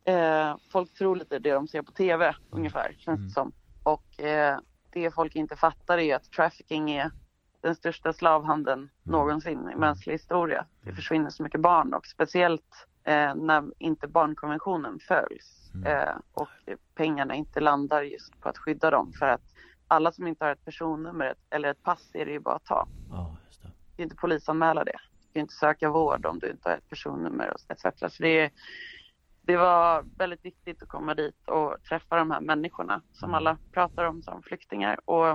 [SPEAKER 1] Eh, folk tror lite det de ser på tv ungefär, känns
[SPEAKER 2] Mm.
[SPEAKER 1] det som. Och eh, det folk inte fattar är att trafficking är den största slavhandeln
[SPEAKER 2] Mm.
[SPEAKER 1] någonsin i mänsklig historia. Det försvinner så mycket barn och speciellt eh, när inte barnkonventionen följs
[SPEAKER 2] Mm.
[SPEAKER 1] eh, och pengarna inte landar just på att skydda dem. För att alla som inte har ett personnummer eller ett pass är det ju bara att ta.
[SPEAKER 2] Ja, just det.
[SPEAKER 1] Du kan inte polisanmäla det. Du kan inte söka vård om du inte har ett personnummer och etc. Så det är, det var väldigt viktigt att komma dit och träffa de här människorna som alla pratar om som flyktingar och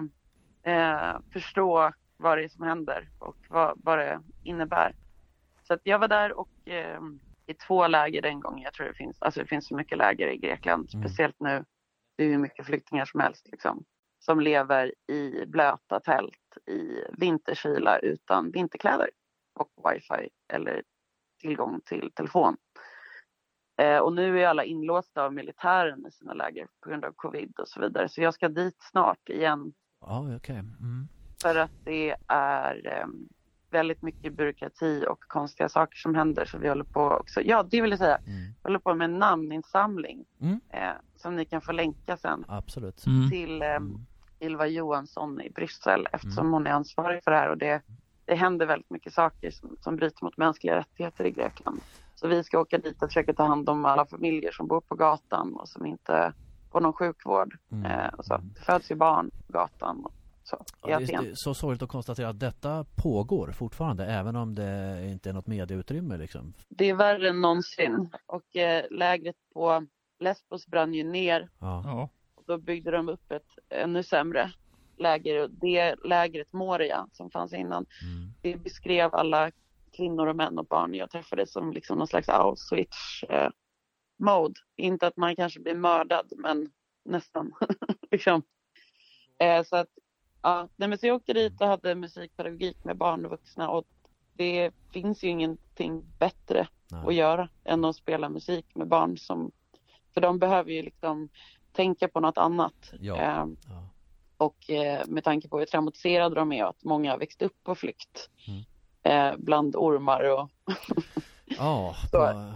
[SPEAKER 1] eh, förstå vad det är som händer och vad, vad det innebär. Så att jag var där och eh, i två läger den gången. Jag tror det finns, alltså det finns så mycket läger i Grekland,
[SPEAKER 2] Mm.
[SPEAKER 1] speciellt nu. Det är hur mycket flyktingar som helst liksom. Som lever i blöta tält i vinterkyla utan vinterkläder och wifi eller tillgång till telefon. Eh, och nu är alla inlåsta av militären i sina läger på grund av covid och så vidare. Så jag ska dit snart igen
[SPEAKER 2] Ja, okej. Mm.
[SPEAKER 1] för att det är eh, väldigt mycket byråkrati och konstiga saker som händer. Så vi håller på också, ja det vill jag säga,
[SPEAKER 2] Mm.
[SPEAKER 1] vi håller på med en namninsamling
[SPEAKER 2] Mm.
[SPEAKER 1] eh, som ni kan få länka sen
[SPEAKER 2] Absolut.
[SPEAKER 3] Mm.
[SPEAKER 1] till eh,
[SPEAKER 2] Mm.
[SPEAKER 1] Ylva Johansson i Bryssel eftersom hon är ansvarig för det här och det, det händer väldigt mycket saker som, som bryter mot mänskliga rättigheter i Grekland. Så vi ska åka dit och försöka ta hand om alla familjer som bor på gatan och som inte får någon sjukvård.
[SPEAKER 2] Mm.
[SPEAKER 1] Eh, och så. Det föds ju barn på gatan och så
[SPEAKER 2] Ja, det är så sorgligt att konstatera att detta pågår fortfarande även om det inte är något medieutrymme liksom.
[SPEAKER 1] Det är värre än någonsin och eh, lägret på Lesbos brann ju ner
[SPEAKER 2] Ja.
[SPEAKER 3] Ja.
[SPEAKER 1] och då byggde de upp ett ännu sämre läger och det lägret Moria som fanns innan
[SPEAKER 2] Mm.
[SPEAKER 1] det beskrev alla kvinnor och män och barn jag träffade som liksom någon slags Auschwitz eh. Inte att man kanske blir mördad men nästan. (laughs) liksom. eh, så att, ja, nej, men så jag åkte dit och hade musikpedagogik med barn och vuxna och det finns ju ingenting bättre
[SPEAKER 2] Nej.
[SPEAKER 1] att göra än att spela musik med barn som, för de behöver ju liksom tänka på något annat.
[SPEAKER 2] Ja.
[SPEAKER 1] Eh,
[SPEAKER 2] Ja.
[SPEAKER 1] och eh, med tanke på hur traumatiserade de är och att många har växt upp på flykt
[SPEAKER 2] Mm.
[SPEAKER 1] Eh, bland ormar och
[SPEAKER 2] Ja, (laughs)
[SPEAKER 1] Så,
[SPEAKER 2] på,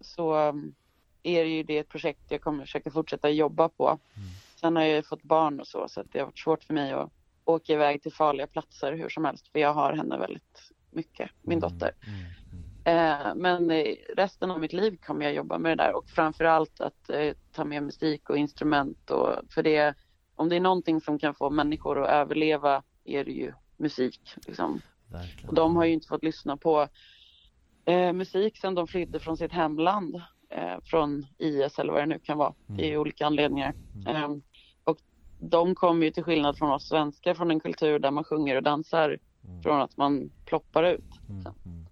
[SPEAKER 1] så um, är det ju det ett projekt jag kommer försöka fortsätta jobba på.
[SPEAKER 2] Mm.
[SPEAKER 1] Sen har jag ju fått barn och så så att det har varit svårt för mig att åka iväg till farliga platser hur som helst för jag har henne väldigt mycket, min dotter.
[SPEAKER 2] Mm. Mm.
[SPEAKER 1] Eh, men eh, resten av mitt liv kommer jag jobba med det där och framförallt att eh, ta med musik och instrument och för det om det är någonting som kan få människor att överleva är det ju musik. Liksom.
[SPEAKER 2] Verkligen.
[SPEAKER 1] De har ju inte fått lyssna på eh, musik sedan de flydde från sitt hemland. Eh, från IS eller vad det nu kan vara.
[SPEAKER 2] Mm.
[SPEAKER 1] Det är olika anledningar. Eh, och de kommer ju till skillnad från oss svenskar från en kultur där man sjunger och dansar
[SPEAKER 2] Mm.
[SPEAKER 1] från att man ploppar ut.
[SPEAKER 2] Mm. Mm.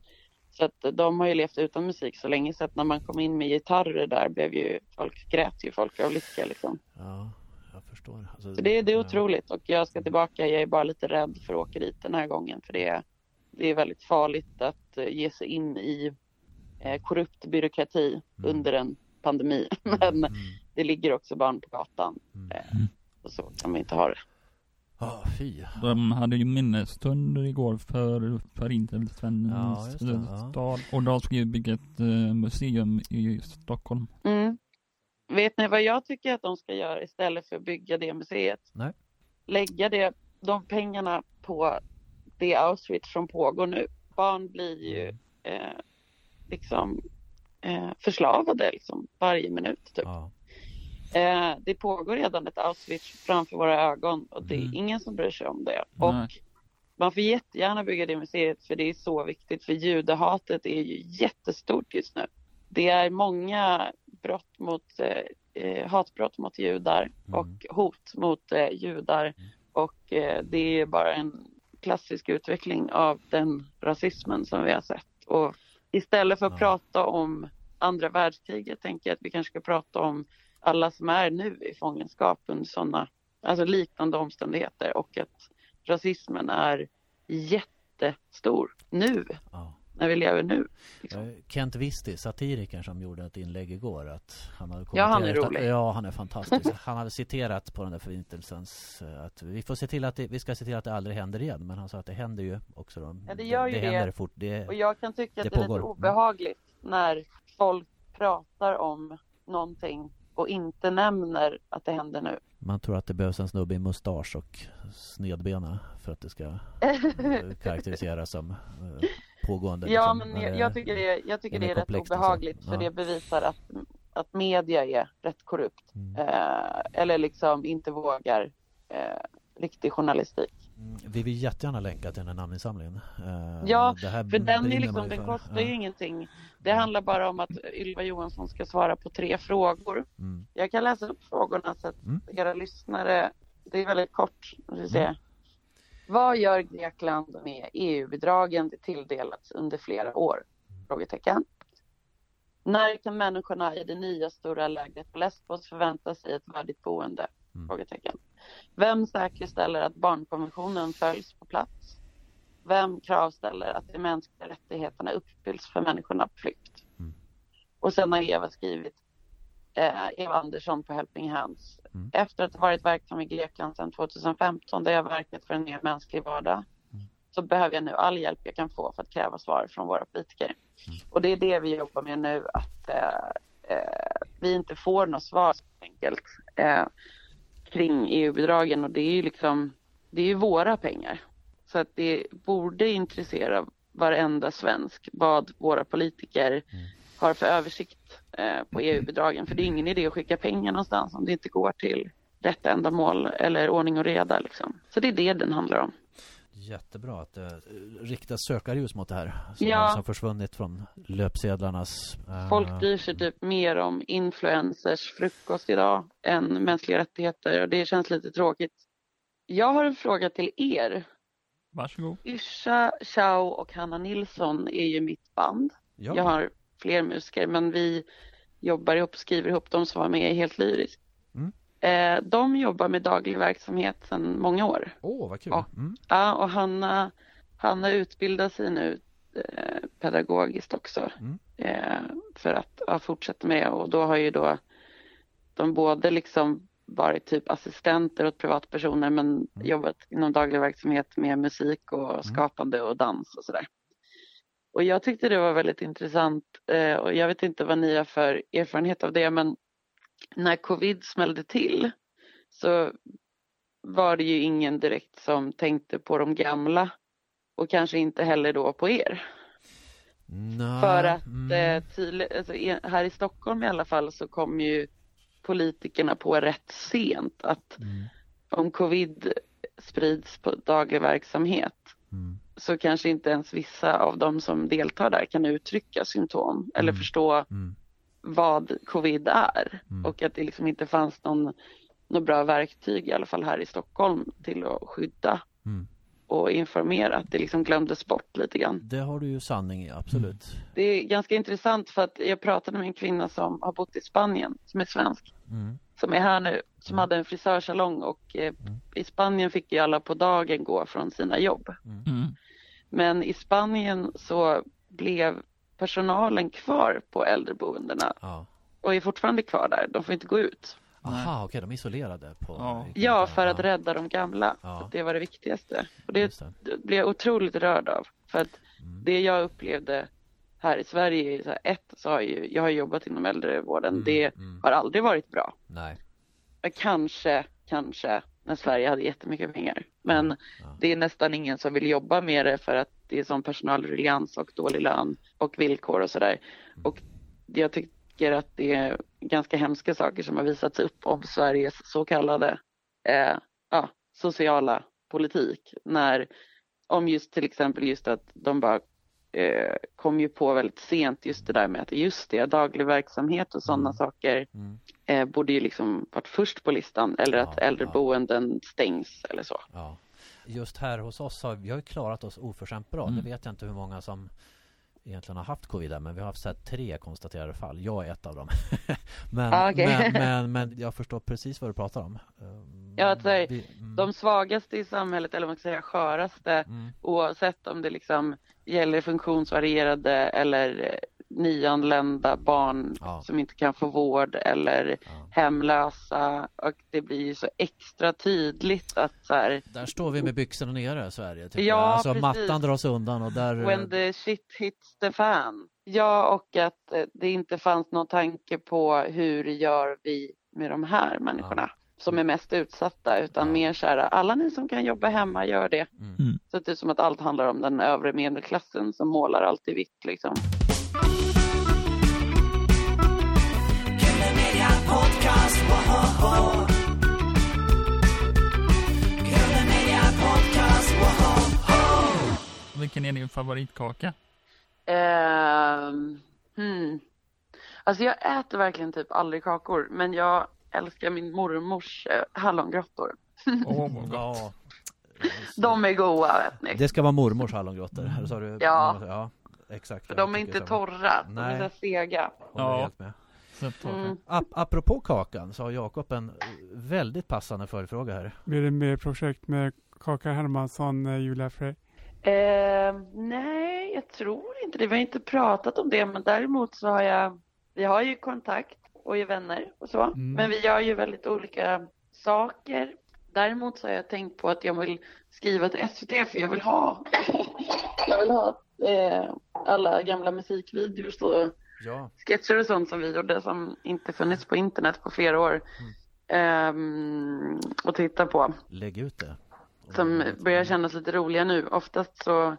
[SPEAKER 1] Så att de har ju levt utan musik så länge så att när man kom in med gitarrer där blev ju folk grät ju folk av lycka liksom.
[SPEAKER 2] Ja, förstår. Alltså,
[SPEAKER 1] Så det, det är otroligt och jag ska tillbaka. Jag är bara lite rädd för att åka dit den här gången för det är, det är väldigt farligt att eh, ge sig in i eh, korrupt byråkrati
[SPEAKER 2] Mm.
[SPEAKER 1] under en pandemi. (laughs) Men
[SPEAKER 2] Mm.
[SPEAKER 1] det ligger också barn på gatan
[SPEAKER 2] Mm.
[SPEAKER 1] eh, och så kan vi inte ha det.
[SPEAKER 2] Ja, fy.
[SPEAKER 3] De hade ju minnesstunder igår för Förintelsens
[SPEAKER 2] Ja,
[SPEAKER 3] stad. Och de ska ju bygga ett eh, museum i Stockholm.
[SPEAKER 1] Mm. Vet ni vad jag tycker att de ska göra istället för att bygga det museet?
[SPEAKER 2] Nej.
[SPEAKER 1] Lägga det, de pengarna på det Auschwitz som pågår nu. Barn blir ju eh, liksom eh, förslavade liksom, varje minut. Typ.
[SPEAKER 2] Ja.
[SPEAKER 1] Eh, det pågår redan ett Auschwitz framför våra ögon och det är
[SPEAKER 3] Mm.
[SPEAKER 1] ingen som bryr sig om det.
[SPEAKER 3] Nej.
[SPEAKER 1] Och man får jättegärna bygga det museet för det är så viktigt för judehatet är ju jättestort just nu. Det är många brott mot, eh, eh, hatbrott mot judar
[SPEAKER 2] Mm.
[SPEAKER 1] och hot mot eh, judar och eh, det är bara en klassisk utveckling av den rasismen som vi har sett. Och istället för att
[SPEAKER 2] Ja.
[SPEAKER 1] prata om andra världskriget tänker jag att vi kanske ska prata om alla som är nu i fångenskap under sådana, alltså liknande omständigheter och att rasismen är jättestor nu,
[SPEAKER 2] Ja.
[SPEAKER 1] När vi lever nu. Liksom.
[SPEAKER 2] Eh, Kent Visti, satirikern som gjorde ett inlägg igår att han hade
[SPEAKER 1] Ja, han är rolig.
[SPEAKER 2] Ja, han är fantastisk. (laughs) Han hade citerat på den där förintelsens eh, att vi får se till att det, vi ska se till att det aldrig händer igen. Men han sa att det händer ju också. Då.
[SPEAKER 1] Ja, det gör ju
[SPEAKER 2] det.
[SPEAKER 1] det.
[SPEAKER 2] händer fort. Det,
[SPEAKER 1] Och jag kan tycka
[SPEAKER 2] Det
[SPEAKER 1] att det är lite
[SPEAKER 2] pågår. Mm.
[SPEAKER 1] obehagligt när folk pratar om någonting och inte nämner att det händer nu.
[SPEAKER 2] Man tror att det behövs en snubbe i mustasch och snedbena för att det ska (laughs) eh, karaktäriseras som pågående.
[SPEAKER 1] Ja,
[SPEAKER 2] liksom.
[SPEAKER 1] men jag, jag tycker det, jag tycker
[SPEAKER 2] det är
[SPEAKER 1] det är rätt obehagligt för
[SPEAKER 2] Ja.
[SPEAKER 1] det bevisar att, att media är rätt korrupt.
[SPEAKER 2] Mm.
[SPEAKER 1] Eh, eller liksom inte vågar eh, riktig journalistik.
[SPEAKER 2] Mm, Vi vill jättegärna länka till den här namninsamlingen. Eh,
[SPEAKER 1] Ja, För den, är liksom, den kostar
[SPEAKER 2] Ja.
[SPEAKER 1] ju ingenting. Det handlar bara om att Ylva Johansson ska svara på tre frågor.
[SPEAKER 2] Mm.
[SPEAKER 1] Jag kan läsa upp frågorna så att
[SPEAKER 2] Mm.
[SPEAKER 1] era lyssnare, det är väldigt kort. Vi se. Vad gör Grekland med EU-bidragen det tilldelats under flera år? Frågetecken. När kan människorna i det nya stora lägret på Lesbos förvänta sig ett värdigt boende?
[SPEAKER 2] Mm.
[SPEAKER 1] Frågetecken. Vem säkerställer att barnkonventionen följs på plats? Vem kravställer att de mänskliga rättigheterna uppfylls för människorna på flykt?
[SPEAKER 2] Mm.
[SPEAKER 1] Och sen har Eva skrivit, eh, Eva Andersson på Helping Hands.
[SPEAKER 2] Mm.
[SPEAKER 1] Efter att ha varit verksam i Grekland sedan 2015 där jag verkat för en mer mänsklig vardag
[SPEAKER 2] Mm.
[SPEAKER 1] så behöver jag nu all hjälp jag kan få för att kräva svar från våra politiker.
[SPEAKER 2] Mm.
[SPEAKER 1] Och det är det vi jobbar med nu, att eh, eh, vi inte får något svar enkelt eh, kring EU-bidragen och det är ju liksom, det är ju våra pengar. Så att det borde intressera varenda svensk vad våra politiker
[SPEAKER 2] Mm.
[SPEAKER 1] har för översikt på EU-bidragen. För det är ingen idé att skicka pengar någonstans om det inte går till rätt ändamål eller ordning och reda. Liksom. Så det är det den handlar om.
[SPEAKER 2] Jättebra att det riktas sökarljus mot det här. Som
[SPEAKER 1] Ja.
[SPEAKER 2] har försvunnit från löpsedlarnas... eh,
[SPEAKER 1] Folk bryr sig typ mer om influencers frukost idag än mänskliga rättigheter och det känns lite tråkigt. Jag har en fråga till er.
[SPEAKER 3] Varsågod.
[SPEAKER 1] Yrsa Chow och Hanna Nilsson är ju mitt band.
[SPEAKER 2] Ja.
[SPEAKER 1] Jag har fler musiker men vi jobbar ihop och skriver ihop de som var med i Helt Lyrisk.
[SPEAKER 2] Mm.
[SPEAKER 1] Eh, de jobbar med daglig verksamhet sedan många år.
[SPEAKER 2] Åh, vad kul.
[SPEAKER 1] Ja.
[SPEAKER 2] Mm.
[SPEAKER 1] Ja, och Hanna, Hanna utbildar sig nu eh, pedagogiskt också
[SPEAKER 2] Mm.
[SPEAKER 1] eh, för att ja, fortsätta med och då har ju då de både liksom varit typ assistenter åt privatpersoner men
[SPEAKER 2] Mm.
[SPEAKER 1] jobbat inom daglig verksamhet med musik och skapande och dans och sådär. Och jag tyckte det var väldigt intressant eh, och jag vet inte vad ni har för erfarenhet av det men när covid smällde till så var det ju ingen direkt som tänkte på de gamla och kanske inte heller då på er.
[SPEAKER 2] Nå,
[SPEAKER 1] För att
[SPEAKER 2] mm.
[SPEAKER 1] eh, tydligt, alltså, här i Stockholm i alla fall så kom ju politikerna på rätt sent att
[SPEAKER 2] Mm.
[SPEAKER 1] om covid sprids på daglig verksamhet
[SPEAKER 2] Mm.
[SPEAKER 1] Så kanske inte ens vissa av de som deltar där kan uttrycka symptom eller
[SPEAKER 2] Mm.
[SPEAKER 1] förstå
[SPEAKER 2] Mm.
[SPEAKER 1] vad covid är
[SPEAKER 2] Mm.
[SPEAKER 1] och att det liksom inte fanns någon, någon bra verktyg i alla fall här i Stockholm till att skydda
[SPEAKER 2] Mm.
[SPEAKER 1] och informera att det liksom glömdes bort lite grann.
[SPEAKER 2] Det har du ju sanning i, absolut.
[SPEAKER 1] Det är ganska intressant för att jag pratade med en kvinna som har bott i Spanien som är svensk
[SPEAKER 2] Mm.
[SPEAKER 1] som är här nu som hade en frisörsalong och eh,
[SPEAKER 2] Mm.
[SPEAKER 1] i Spanien fick ju alla på dagen gå från sina jobb.
[SPEAKER 3] Mm.
[SPEAKER 1] Men i Spanien så blev personalen kvar på äldreboendena
[SPEAKER 2] Ja.
[SPEAKER 1] och är fortfarande kvar där. De får inte gå ut.
[SPEAKER 2] Aha, okej, de är isolerade på...
[SPEAKER 3] Ja.
[SPEAKER 1] Ja, för att rädda de gamla.
[SPEAKER 2] Ja.
[SPEAKER 1] Det var det viktigaste. Och det
[SPEAKER 2] det.
[SPEAKER 1] blev jag otroligt rörd av. För att
[SPEAKER 2] Mm.
[SPEAKER 1] det jag upplevde här i Sverige så här, ett, så har ju, jag har jobbat inom äldrevården.
[SPEAKER 2] Mm,
[SPEAKER 1] Det
[SPEAKER 2] mm.
[SPEAKER 1] har aldrig varit bra.
[SPEAKER 2] Nej.
[SPEAKER 1] Kanske, kanske när Sverige hade jättemycket pengar. Men
[SPEAKER 2] Ja.
[SPEAKER 1] det är nästan ingen som vill jobba med det för att det är sån personalruljans och dålig lön och villkor och sådär.
[SPEAKER 2] Mm.
[SPEAKER 1] Och jag tycker att det är ganska hemska saker som har visats upp om Sveriges så kallade eh, ja, sociala politik. När, om just till exempel just att de bara eh, kom ju på väldigt sent just det där med att just det, daglig verksamhet och sådana
[SPEAKER 2] Mm.
[SPEAKER 1] saker
[SPEAKER 2] Mm.
[SPEAKER 1] Eh, borde ju liksom varit först på listan eller att
[SPEAKER 2] Ja,
[SPEAKER 1] äldreboenden stängs eller så.
[SPEAKER 2] Ja. Just här hos oss har vi har ju klarat oss oförskämt bra.
[SPEAKER 3] Mm.
[SPEAKER 2] Nu vet jag inte hur många som egentligen har haft covid där, men vi har haft så här tre konstaterade fall. Jag är ett av dem. (laughs) men,
[SPEAKER 1] Ah, okej.
[SPEAKER 2] men, (laughs) men, men jag förstår precis vad du pratar om.
[SPEAKER 1] Ja, att säga,
[SPEAKER 2] vi- mm,
[SPEAKER 1] De svagaste i samhället, eller man ska säga sköraste,
[SPEAKER 2] mm,
[SPEAKER 1] oavsett om det liksom gäller funktionsvarierade eller nyanlända barn
[SPEAKER 2] Ja.
[SPEAKER 1] som inte kan få vård eller
[SPEAKER 2] ja.
[SPEAKER 1] hemlösa och det blir ju så extra tydligt att så här,
[SPEAKER 2] Där står vi med byxorna nere i Sverige. Tycker
[SPEAKER 1] Ja,
[SPEAKER 2] jag. Alltså
[SPEAKER 1] precis.
[SPEAKER 2] mattan dras undan och där...
[SPEAKER 1] when the shit hits the fan. Ja, och att eh, det inte fanns någon tanke på hur gör vi med de här människorna som är mest utsatta utan
[SPEAKER 2] Ja.
[SPEAKER 1] mer så här, alla ni som kan jobba hemma gör det.
[SPEAKER 2] Mm.
[SPEAKER 1] Så det är som att allt handlar om den övre medelklassen som målar allt i vitt liksom.
[SPEAKER 3] Vilken är din favoritkaka?
[SPEAKER 1] Ehm, hmm. Alltså jag äter verkligen typ aldrig kakor, men jag älskar min mormors eh, hallongrottor. (laughs)
[SPEAKER 3] Gott.
[SPEAKER 2] Ja.
[SPEAKER 1] De är goda vet ni.
[SPEAKER 2] Det ska vara mormors hallongrottor, sa du?
[SPEAKER 1] Ja.
[SPEAKER 2] ja exakt.
[SPEAKER 1] För de är inte
[SPEAKER 2] samma.
[SPEAKER 1] torra, de är så sega.
[SPEAKER 3] Ja.
[SPEAKER 1] Mm.
[SPEAKER 2] Ap- apropå kakan så har Jakob en väldigt passande följdfråga här.
[SPEAKER 4] Blir det mer projekt med Kaka Hermansson, eh, Julia Frey?
[SPEAKER 1] Ehm, nej, jag tror inte det. Vi har inte pratat om det, men däremot så har jag, vi har ju kontakt och är vänner och så.
[SPEAKER 4] Mm.
[SPEAKER 1] Men vi gör ju väldigt olika saker. Däremot så har jag tänkt på att jag vill skriva till SVT för jag vill ha, (laughs) jag vill ha eh, alla gamla musikvideos och
[SPEAKER 2] Ja.
[SPEAKER 1] sketcher och sånt som vi gjorde som inte funnits på internet på flera år. Ehm, och titta på
[SPEAKER 2] Lägg ut det.
[SPEAKER 1] som börjar kännas lite roliga nu. Oftast så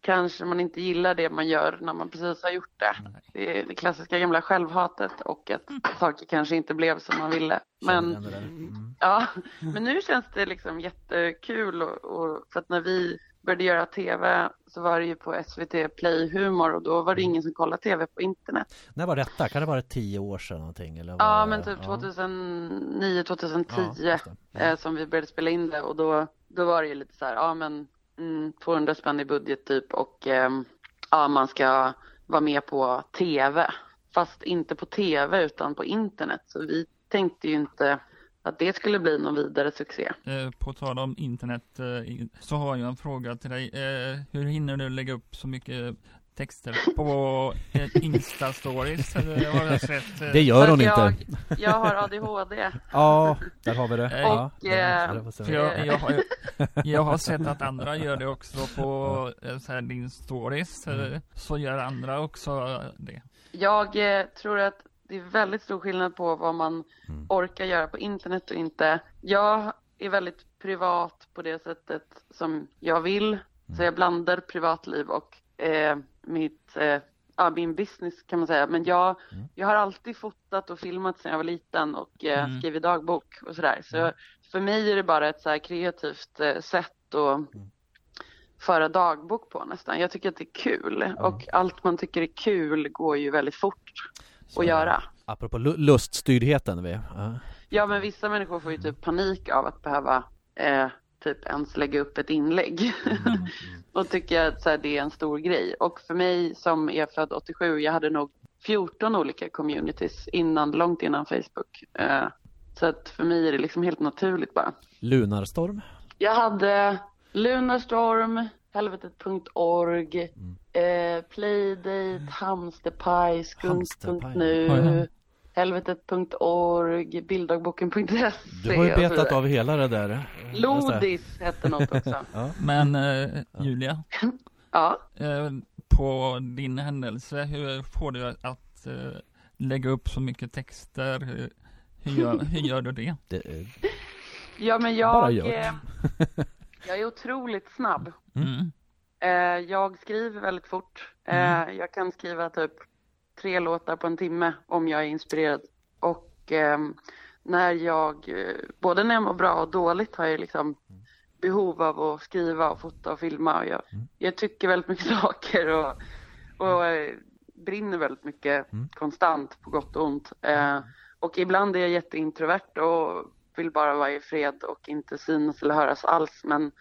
[SPEAKER 1] kanske man inte gillar det man gör när man precis har gjort det. Det är det klassiska gamla självhatet och att saker kanske inte blev som man ville. Men.
[SPEAKER 2] Mm.
[SPEAKER 1] ja, men nu känns det liksom jättekul och, och för att när vi började göra TV så var det ju på SVT Play Humor och då var det ingen som kollade TV på internet.
[SPEAKER 2] När var detta? Kan det vara tio år sedan någonting? Eller
[SPEAKER 1] Ja, men typ
[SPEAKER 2] ja.
[SPEAKER 1] 2009, 2010
[SPEAKER 2] Ja, det.
[SPEAKER 1] eh, som vi började spela in det och då, då var det ju lite så här, ja men mm, 200 spänn i budget typ och ehm, ja man ska vara med på TV. Fast inte på TV utan på internet. Så vi tänkte ju inte att det skulle bli någon vidare succé.
[SPEAKER 3] Eh, På tal om internet eh, så har jag en fråga till dig. Eh, Hur hinner du lägga upp så mycket texter på eh, Insta-stories? Eh, Har jag sett. eh,
[SPEAKER 2] Det gör hon
[SPEAKER 1] För
[SPEAKER 2] inte.
[SPEAKER 1] Jag, jag har ADHD. (laughs)
[SPEAKER 2] Ja, där har vi det.
[SPEAKER 3] Och,
[SPEAKER 2] ja,
[SPEAKER 1] eh,
[SPEAKER 2] så-
[SPEAKER 3] För jag, jag, har, (laughs) jag har sett att andra gör det också på eh, så här, din stories. eh, Så gör andra också det.
[SPEAKER 1] Jag eh, tror att det är väldigt stor skillnad på vad man
[SPEAKER 2] Mm.
[SPEAKER 1] orkar göra på internet och inte. Jag är väldigt privat på det sättet som jag vill. Så jag blandar privatliv och eh, mitt, eh, ja, min business kan man säga. Men jag,
[SPEAKER 2] Mm.
[SPEAKER 1] jag har alltid fotat och filmat sedan jag var liten och eh,
[SPEAKER 3] Mm.
[SPEAKER 1] skrivit dagbok och sådär. Så för mig är det bara ett så här kreativt eh, sätt att föra dagbok på nästan. Jag tycker att det är kul och allt man tycker är kul går ju väldigt fort att göra.
[SPEAKER 2] Apropå lu- luststyrdheten. Vi. Ja.
[SPEAKER 1] Ja, men vissa människor får ju typ panik av att behöva eh, typ ens lägga upp ett inlägg. (laughs) och tycker att så här, det är en stor grej. Och för mig som är född 87, jag hade nog 14 olika communities innan, långt innan Facebook. Eh, så att för mig är det liksom helt naturligt bara.
[SPEAKER 2] Lunarstorm.
[SPEAKER 1] Jag hade Lunarstorm, helvetet.org, eh, Playdate, Hamsterpaj, skunk.nu, helvetet.org, bilddagboken.se.
[SPEAKER 2] Du har ju betat av hela det där.
[SPEAKER 1] Lodis hette något också. (laughs)
[SPEAKER 3] Men eh, Julia, (laughs)
[SPEAKER 1] Ja.
[SPEAKER 3] eh, på din händelse, hur får du att eh, lägga upp så mycket texter? Hur hur gör, hur gör du det?
[SPEAKER 2] Det, är-
[SPEAKER 1] ja, men
[SPEAKER 2] Bara
[SPEAKER 1] jag,
[SPEAKER 2] gör. (laughs)
[SPEAKER 1] eh, jag är otroligt snabb.
[SPEAKER 3] Mm.
[SPEAKER 1] Eh, jag skriver väldigt fort. Eh, Jag kan skriva typ tre låtar på en timme om jag är inspirerad. Och ehm, när jag, eh, både när jag mår bra och dåligt har jag liksom behov av att skriva och fota och filma. Och jag, jag tycker väldigt mycket (laughs) saker och, och eh, brinner väldigt mycket konstant på gott och ont. Eh, och ibland är jag jätteintrovert och vill bara vara i fred och inte synas eller höras alls. Men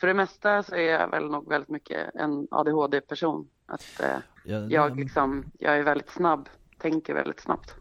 [SPEAKER 1] för det mesta så är jag väl nog väldigt mycket en ADHD-person. Att eh,
[SPEAKER 2] ja,
[SPEAKER 1] jag liksom, jag är väldigt snabb, tänker väldigt snabbt.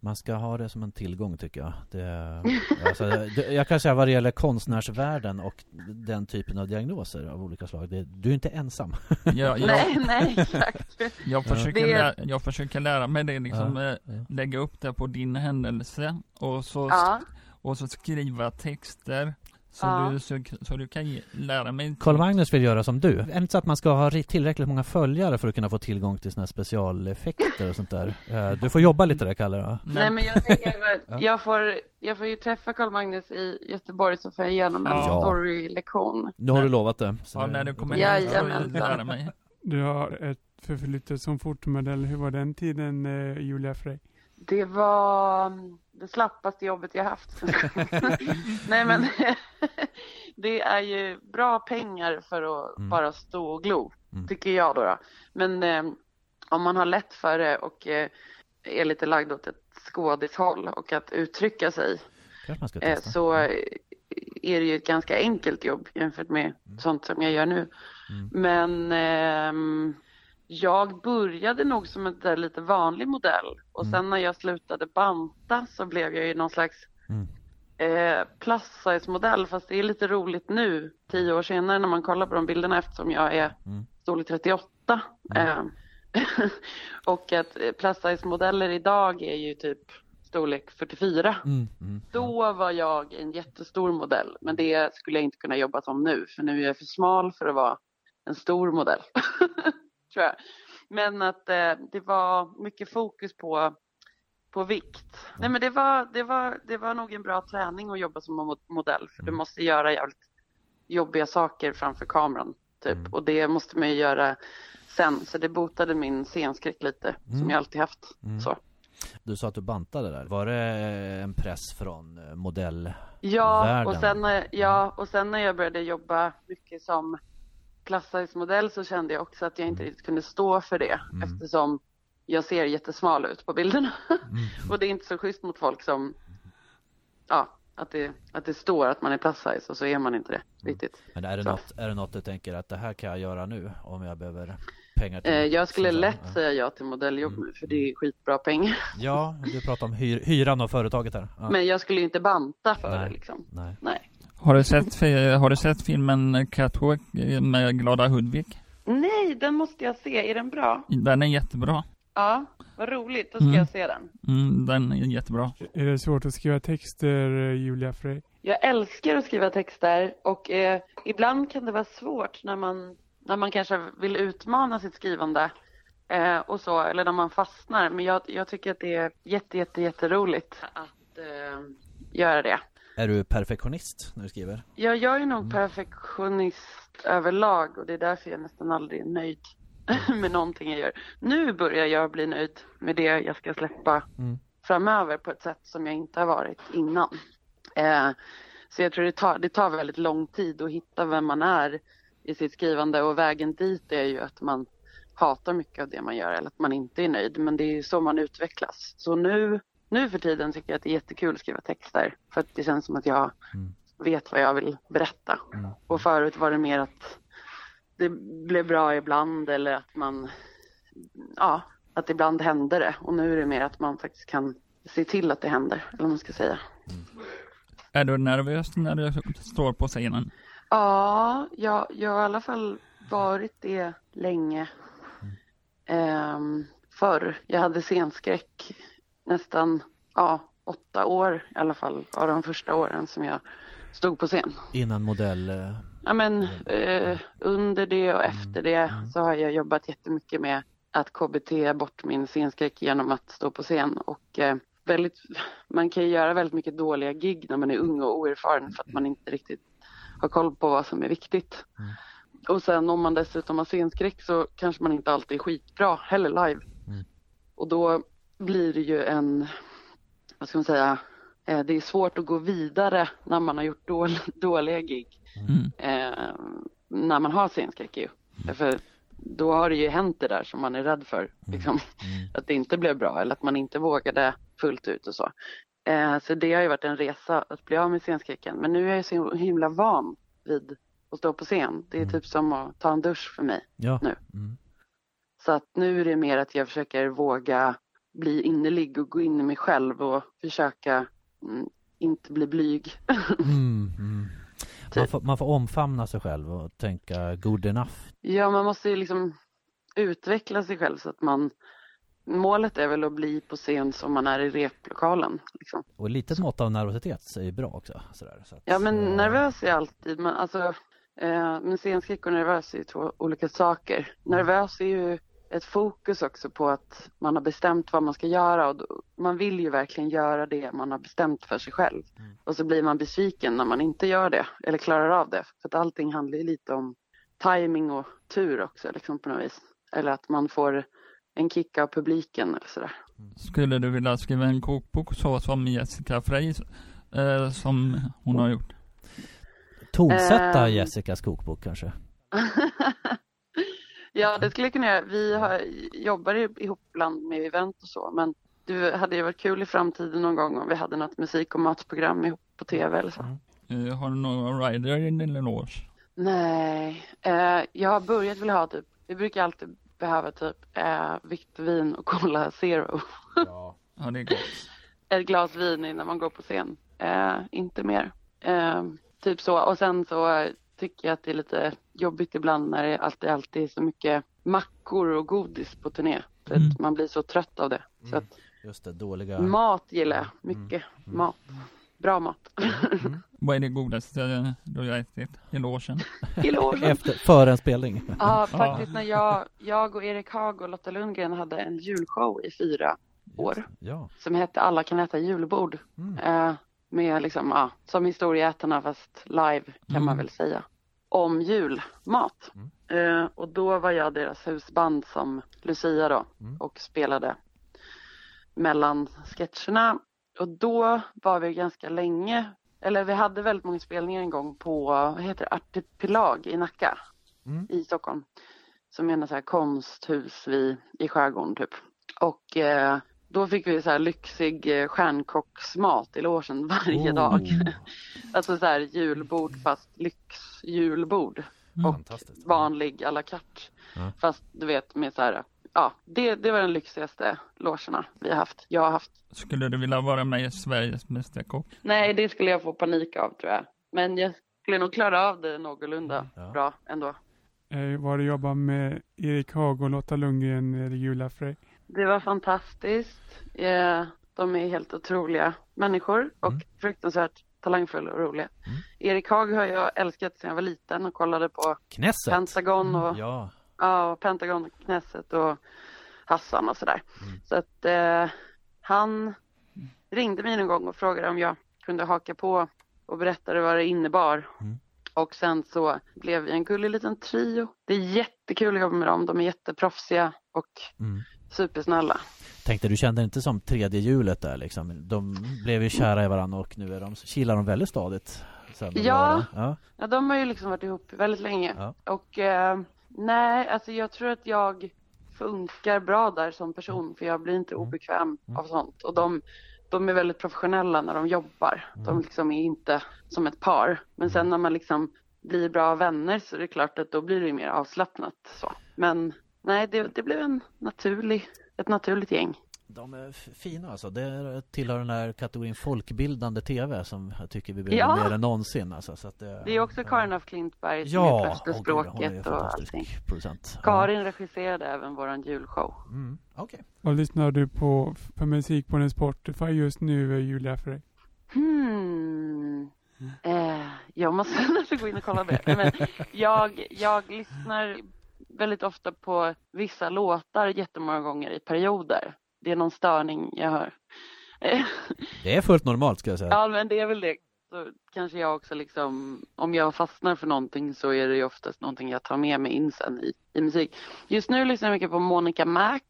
[SPEAKER 2] Man ska ha det som en tillgång tycker jag. Det, alltså, det, jag kan säga vad det gäller konstnärsvärlden och den typen av diagnoser av olika slag. Det, du är inte ensam.
[SPEAKER 3] Jag, jag, (laughs)
[SPEAKER 1] Nej, nej, exakt.
[SPEAKER 3] jag, försöker,
[SPEAKER 1] Det-
[SPEAKER 3] lära, jag försöker lära mig det liksom,
[SPEAKER 2] Ja,
[SPEAKER 3] eh,
[SPEAKER 2] ja.
[SPEAKER 3] lägga upp det på din händelse och så,
[SPEAKER 1] Ja,
[SPEAKER 3] och så skriva texter så,
[SPEAKER 1] Ja.
[SPEAKER 3] du, så, så du kan ge, lära mig
[SPEAKER 2] Karl Magnus vill göra som du. Är inte så att man ska ha tillräckligt många följare för att kunna få tillgång till här specialeffekter och sånt där? Eh, Du får jobba lite där, Kalle. Då.
[SPEAKER 1] nej men jag tänker (laughs) jag får, jag får ju träffa Carl Magnus i Göteborg så får jag igenom en
[SPEAKER 3] Ja.
[SPEAKER 1] storylektion.
[SPEAKER 2] Nu har du lovat det. Så
[SPEAKER 3] Ja, när du kommer hit så får du lära mig.
[SPEAKER 4] Du har ett förflutet som fotomodell. Hur var den tiden, eh, Julia Frey?
[SPEAKER 1] Det var mm, det slappaste jobbet jag haft. (laughs) nej men, (laughs) det är ju bra pengar för att
[SPEAKER 2] Mm.
[SPEAKER 1] bara stå och glo,
[SPEAKER 2] Mm.
[SPEAKER 1] tycker jag då. då. Men eh, om man har lätt för det och eh, är lite lagd åt ett skådishåll och att uttrycka sig eh, så eh, är det ju ett ganska enkelt jobb jämfört med sånt som jag gör nu.
[SPEAKER 2] Mm.
[SPEAKER 1] Men ehm, jag började nog som en där lite vanlig modell och
[SPEAKER 2] Mm.
[SPEAKER 1] sen när jag slutade banta så blev jag ju någon slags
[SPEAKER 2] Mm.
[SPEAKER 1] eh, plus size modell fast det är lite roligt nu tio år senare när man kollar på de bilderna eftersom jag är
[SPEAKER 2] Mm.
[SPEAKER 1] storlek 38. Eh, (laughs) och att eh, plus size modeller idag är ju typ storlek 44.
[SPEAKER 2] Mm. Mm.
[SPEAKER 1] Då var jag en jättestor modell, men det skulle jag inte kunna jobba som nu, för nu är jag för smal för att vara en stor modell. (laughs) Tror jag. Men att eh, det var mycket fokus på, på vikt. Nej, men det var, det, var, det var nog en bra träning att jobba som mo- modell, för du
[SPEAKER 2] Mm.
[SPEAKER 1] måste göra jävligt jobbiga saker framför kameran. Typ.
[SPEAKER 2] Mm.
[SPEAKER 1] Och det måste man ju göra sen, så det botade min scenskräck lite,
[SPEAKER 2] Mm.
[SPEAKER 1] som jag alltid haft.
[SPEAKER 2] Mm.
[SPEAKER 1] Så.
[SPEAKER 2] Du sa att du bantade där. Var det en press från eh, modell?
[SPEAKER 1] Ja och, sen, när- ja, och sen när jag började jobba mycket som modell så kände jag också att jag inte riktigt kunde stå för det
[SPEAKER 2] Mm.
[SPEAKER 1] eftersom jag ser jättesmal ut på bilderna.
[SPEAKER 2] Mm. (laughs)
[SPEAKER 1] och det är inte så schysst mot folk som, ja, att det, att det står att man är plus size och så är man inte det riktigt.
[SPEAKER 2] Men är det,
[SPEAKER 1] Så.
[SPEAKER 2] något, är det något du tänker att det här kan jag göra nu om jag behöver pengar till
[SPEAKER 1] Eh, jag skulle lätt
[SPEAKER 2] ja.
[SPEAKER 1] säga ja till modelljobb
[SPEAKER 2] Mm.
[SPEAKER 1] nu för det är skitbra pengar.
[SPEAKER 2] Ja, du pratar om hyr, hyran av företaget här. Ja.
[SPEAKER 1] Men jag skulle ju inte banta för
[SPEAKER 2] Nej.
[SPEAKER 1] det liksom.
[SPEAKER 2] Nej.
[SPEAKER 1] Nej.
[SPEAKER 3] Har du sett, har du sett filmen Catwalk med Glada Hudvik?
[SPEAKER 1] Nej, den måste jag se. Är den bra?
[SPEAKER 3] Den är jättebra.
[SPEAKER 1] Ja, vad roligt. Då ska
[SPEAKER 3] Mm.
[SPEAKER 1] jag se den.
[SPEAKER 3] Mm, den är jättebra.
[SPEAKER 4] Är det svårt att skriva texter, eh, Julia Frey?
[SPEAKER 1] Jag älskar att skriva texter och eh, ibland kan det vara svårt när man, när man kanske vill utmana sitt skrivande eh, och så, eller när man fastnar. Men jag, jag tycker att det är jätte, jätte, jätteroligt att eh, göra det.
[SPEAKER 2] Är du perfektionist när du skriver?
[SPEAKER 1] Jag, jag är nog perfektionist överlag och det är därför jag nästan aldrig är nöjd (laughs) med någonting jag gör. Nu börjar jag bli nöjd med det jag ska släppa
[SPEAKER 2] Mm.
[SPEAKER 1] framöver på ett sätt som jag inte har varit innan. Eh, så jag tror det tar, det tar väldigt lång tid att hitta vem man är i sitt skrivande och vägen dit är ju att man hatar mycket av det man gör eller att man inte är nöjd. Men det är ju så man utvecklas. Så nu, nu för tiden tycker jag att det är jättekul att skriva texter för att det känns som att jag
[SPEAKER 2] Mm.
[SPEAKER 1] vet vad jag vill berätta.
[SPEAKER 2] Mm.
[SPEAKER 1] Och förut var det mer att det blev bra ibland eller att man, ja, att ibland hände det. Och nu är det mer att man faktiskt kan se till att det händer, eller vad man ska säga.
[SPEAKER 3] Är du nervös när du står på scenen?
[SPEAKER 1] Ja, jag, jag har i alla fall varit det länge. Ehm, förr. Jag hade scenskräck nästan, ja, åtta år i alla fall av de första åren som jag stod på scen.
[SPEAKER 2] Innan modell... eh,
[SPEAKER 1] Ja, men eh, under det och efter det
[SPEAKER 2] mm.
[SPEAKER 1] så har jag jobbat jättemycket med att KBT bort min scenskräck genom att stå på scen och eh, väldigt, man kan ju göra väldigt mycket dåliga gig när man är ung och oerfaren för att man inte riktigt har koll på vad som är viktigt.
[SPEAKER 2] Mm.
[SPEAKER 1] Och sen om man dessutom har scenskräck så kanske man inte alltid är skitbra heller live.
[SPEAKER 2] Mm.
[SPEAKER 1] Och då blir det ju en, vad ska man säga, eh, det är svårt att gå vidare när man har gjort dål, (laughs) dåliga gig
[SPEAKER 3] Mm.
[SPEAKER 1] eh, när man har scenskräck ju. För då har det ju hänt det där som man är rädd för. Liksom.
[SPEAKER 2] Mm.
[SPEAKER 1] Att det inte blev bra eller att man inte vågade fullt ut och så. Eh, så det har ju varit en resa att bli av med scenskräcken. Men nu är jag så himla van vid att stå på scen. Det är
[SPEAKER 2] Mm.
[SPEAKER 1] typ som att ta en dusch för mig.
[SPEAKER 2] Ja.
[SPEAKER 1] Nu.
[SPEAKER 2] Mm.
[SPEAKER 1] Så att nu är det mer att jag försöker våga bli innerlig och gå in i mig själv och försöka mm, inte bli blyg. (laughs)
[SPEAKER 2] Mm. Mm. Man, får, man får omfamna sig själv och tänka good enough.
[SPEAKER 1] Ja, man måste ju liksom utveckla sig själv så att man Målet är väl att bli på scen som man är i replokalen. Liksom.
[SPEAKER 2] Och litet mått av nervositet är ju bra också. Sådär, så att,
[SPEAKER 1] Ja, men
[SPEAKER 2] eh,
[SPEAKER 1] nervös är alltid, men alltså, eh, men scenskräck och nervös är ju två olika saker. Nervös är ju ett fokus också på att man har bestämt vad man ska göra och då, man vill ju verkligen göra det man har bestämt för sig själv.
[SPEAKER 2] Mm.
[SPEAKER 1] Och så blir man besviken när man inte gör det eller klarar av det. För att allting handlar ju lite om timing och tur också liksom på något vis. Eller att man får en kick av publiken eller sådär.
[SPEAKER 3] Skulle du vilja skriva en kokbok så som Jessica Frey, eh, som hon har gjort?
[SPEAKER 2] Tonsätta
[SPEAKER 1] Ehm.
[SPEAKER 2] Jessicas kokbok kanske? (laughs)
[SPEAKER 1] ja, det skulle jag kunna göra. Vi har, jobbar ihop ibland med event och så, men det hade ju varit kul i framtiden någon gång om vi hade något musik och matprogram ihop på tv eller så.
[SPEAKER 3] Eh, har du någon rider i din eloge?
[SPEAKER 1] Nej, eh, jag har börjat vilja ha typ, vi brukar alltid behöva typ eh, vitt vin och Cola Zero.
[SPEAKER 2] Ja. (laughs)
[SPEAKER 3] Ja, det är gott.
[SPEAKER 1] Ett glas vin innan man går på scen. Eh, inte mer. Eh, typ så. Och sen så tycker jag att det är lite jobbigt ibland när det alltid, alltid är så mycket mackor och godis på turné.
[SPEAKER 3] Mm.
[SPEAKER 1] att man blir så trött av det. Så att
[SPEAKER 2] Just det, dåliga...
[SPEAKER 1] mat gillar jag mycket. Mat. Bra mat. (laughs)
[SPEAKER 3] Vad är det godaste du har ätit i logen?
[SPEAKER 1] I logen.
[SPEAKER 2] Efter, före en spelning.
[SPEAKER 1] Ja, faktiskt när jag, jag och Erik Haag och Lotta Lundgren hade en julshow i fyra år
[SPEAKER 2] Ja.
[SPEAKER 1] som hette Alla kan äta julbord.
[SPEAKER 2] Mm.
[SPEAKER 1] Eh, med liksom, ja, som historieätarna fast live kan man
[SPEAKER 3] Mm.
[SPEAKER 1] väl säga. Om julmat. Eh, och då var jag deras husband som Lucia då
[SPEAKER 2] Mm.
[SPEAKER 1] och spelade mellan sketcherna. Och då var vi ganska länge, eller vi hade väldigt många spelningar en gång på, vad heter det, Artipelag i Nacka
[SPEAKER 2] Mm.
[SPEAKER 1] i Stockholm. Som är en så här konsthus vid, i skärgården typ. Och eh, då fick vi så här lyxig eh, stjärnkocksmat i logen varje
[SPEAKER 2] Oh.
[SPEAKER 1] dag. (laughs) Alltså så här julbord fast lyxjulbord.
[SPEAKER 3] Mm.
[SPEAKER 1] Och
[SPEAKER 2] Fantastiskt.
[SPEAKER 1] vanlig à la carte.
[SPEAKER 2] Ja.
[SPEAKER 1] Fast du vet med så här, ja det, det var den lyxigaste logerna vi har haft. Jag har haft.
[SPEAKER 3] Skulle du vilja vara med i Sveriges Mästerkock?
[SPEAKER 1] Nej det skulle jag få panik av tror jag. Men jag skulle nog klara av det någorlunda
[SPEAKER 2] Ja.
[SPEAKER 1] bra ändå.
[SPEAKER 4] Eh, var du jobbar med Erik Haag och Lotta Lundgren eller Julia Frey?
[SPEAKER 1] Det var fantastiskt. Eh, De är helt otroliga människor och
[SPEAKER 2] Mm.
[SPEAKER 1] fruktansvärt talangfulla och roliga.
[SPEAKER 2] Mm.
[SPEAKER 1] Erik Haag har jag älskat sedan jag var liten och kollade på
[SPEAKER 2] Knesset.
[SPEAKER 1] Pentagon och,
[SPEAKER 2] Ja.
[SPEAKER 1] ja, Pentagon, Knesset och Hassan och sådär.
[SPEAKER 2] Mm.
[SPEAKER 1] Så att eh, han ringde mig en gång och frågade om jag kunde haka på och berättade vad det innebar.
[SPEAKER 2] Mm.
[SPEAKER 1] Och sen så blev vi en gullig liten trio. Det är jättekul att jobba med dem. De är jätteproffsiga och
[SPEAKER 2] Mm.
[SPEAKER 1] Supersnälla.
[SPEAKER 2] Tänkte du kände inte som tredje hjulet där liksom? De blev ju kära i varandra och nu är de, kilar de väldigt stadigt.
[SPEAKER 1] Ja.
[SPEAKER 2] ja.
[SPEAKER 1] Ja, de har ju liksom varit ihop väldigt länge.
[SPEAKER 2] Ja.
[SPEAKER 1] Och eh, nej, alltså jag tror att jag funkar bra där som person för jag blir inte
[SPEAKER 2] Mm.
[SPEAKER 1] obekväm
[SPEAKER 2] Mm.
[SPEAKER 1] av sånt. Och de, de är väldigt professionella när de jobbar.
[SPEAKER 2] Mm.
[SPEAKER 1] De liksom är inte som ett par. Men sen när man liksom blir bra vänner så är det klart att då blir det mer avslappnat så. Men nej, det, det blev en naturlig, ett naturligt gäng.
[SPEAKER 2] De är fina alltså. Det är- tillhör den här kategorin folkbildande TV som jag tycker vi behöver
[SPEAKER 1] Ja.
[SPEAKER 2] mer än någonsin. Alltså, så att det,
[SPEAKER 1] Det är också Karin af Klintberg som
[SPEAKER 2] Ja,
[SPEAKER 1] är språket och allting.
[SPEAKER 2] producent.
[SPEAKER 1] Karin regisserade även våran julshow.
[SPEAKER 2] Ja. Mm. Okej.
[SPEAKER 4] Vad lyssnar du på för musik på din Spotify just nu, eh, Julia Frey?
[SPEAKER 1] Hmm. Eh, jag måste nästan (laughs) gå in och kolla det. Men jag, jag lyssnar väldigt ofta på vissa låtar jättemånga gånger i perioder. Det är någon störning jag hör. (laughs)
[SPEAKER 2] Det är fullt normalt ska jag säga.
[SPEAKER 1] ja, men det är väl det. Så kanske jag också liksom, om jag fastnar för någonting så är det ju oftast någonting jag tar med mig in sen i, i musik. Just nu lyssnar jag mycket på Monica Mac,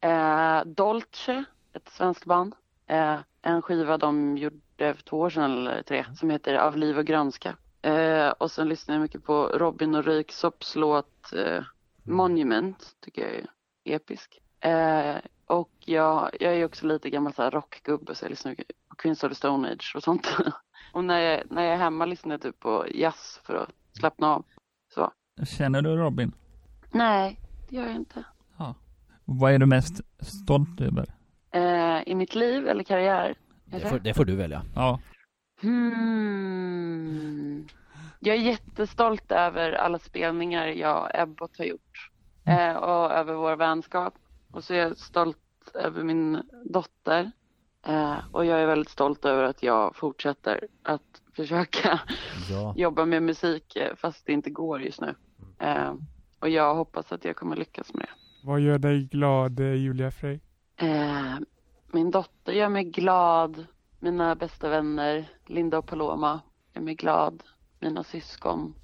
[SPEAKER 1] eh, Dolce, ett svenskt band. Eh, en skiva de gjorde för två år sedan eller tre som heter Av liv och grönska. Eh, och sen lyssnar jag mycket på Robin och Röyksops låt eh, Monument, tycker jag är episk. Eh, och jag, jag är också lite gammal så här rockgubbe så jag lyssnar på Queens of the Stone Age och sånt. (laughs) och när jag, när jag är hemma lyssnar jag typ på jazz för att slappna av. Så.
[SPEAKER 3] Känner du Robin?
[SPEAKER 1] Nej, det gör jag inte.
[SPEAKER 3] Vad är du mest stolt över?
[SPEAKER 1] Eh, I mitt liv eller karriär?
[SPEAKER 2] Det får, det får du välja.
[SPEAKER 3] Ja.
[SPEAKER 1] Hmm. Jag är jättestolt över alla spelningar jag och Ebbot har gjort. Eh, och över vår vänskap. Och så är jag stolt över min dotter. Eh, och jag är väldigt stolt över att jag fortsätter att försöka (laughs)
[SPEAKER 2] Ja.
[SPEAKER 1] jobba med musik eh, fast det inte går just nu. Eh, och jag hoppas att jag kommer lyckas med det.
[SPEAKER 4] Vad gör dig glad, eh, Julia Frey?
[SPEAKER 1] Eh, min dotter gör mig glad. Mina bästa vänner, Linda och Paloma, gör mig glad. Mina syskon.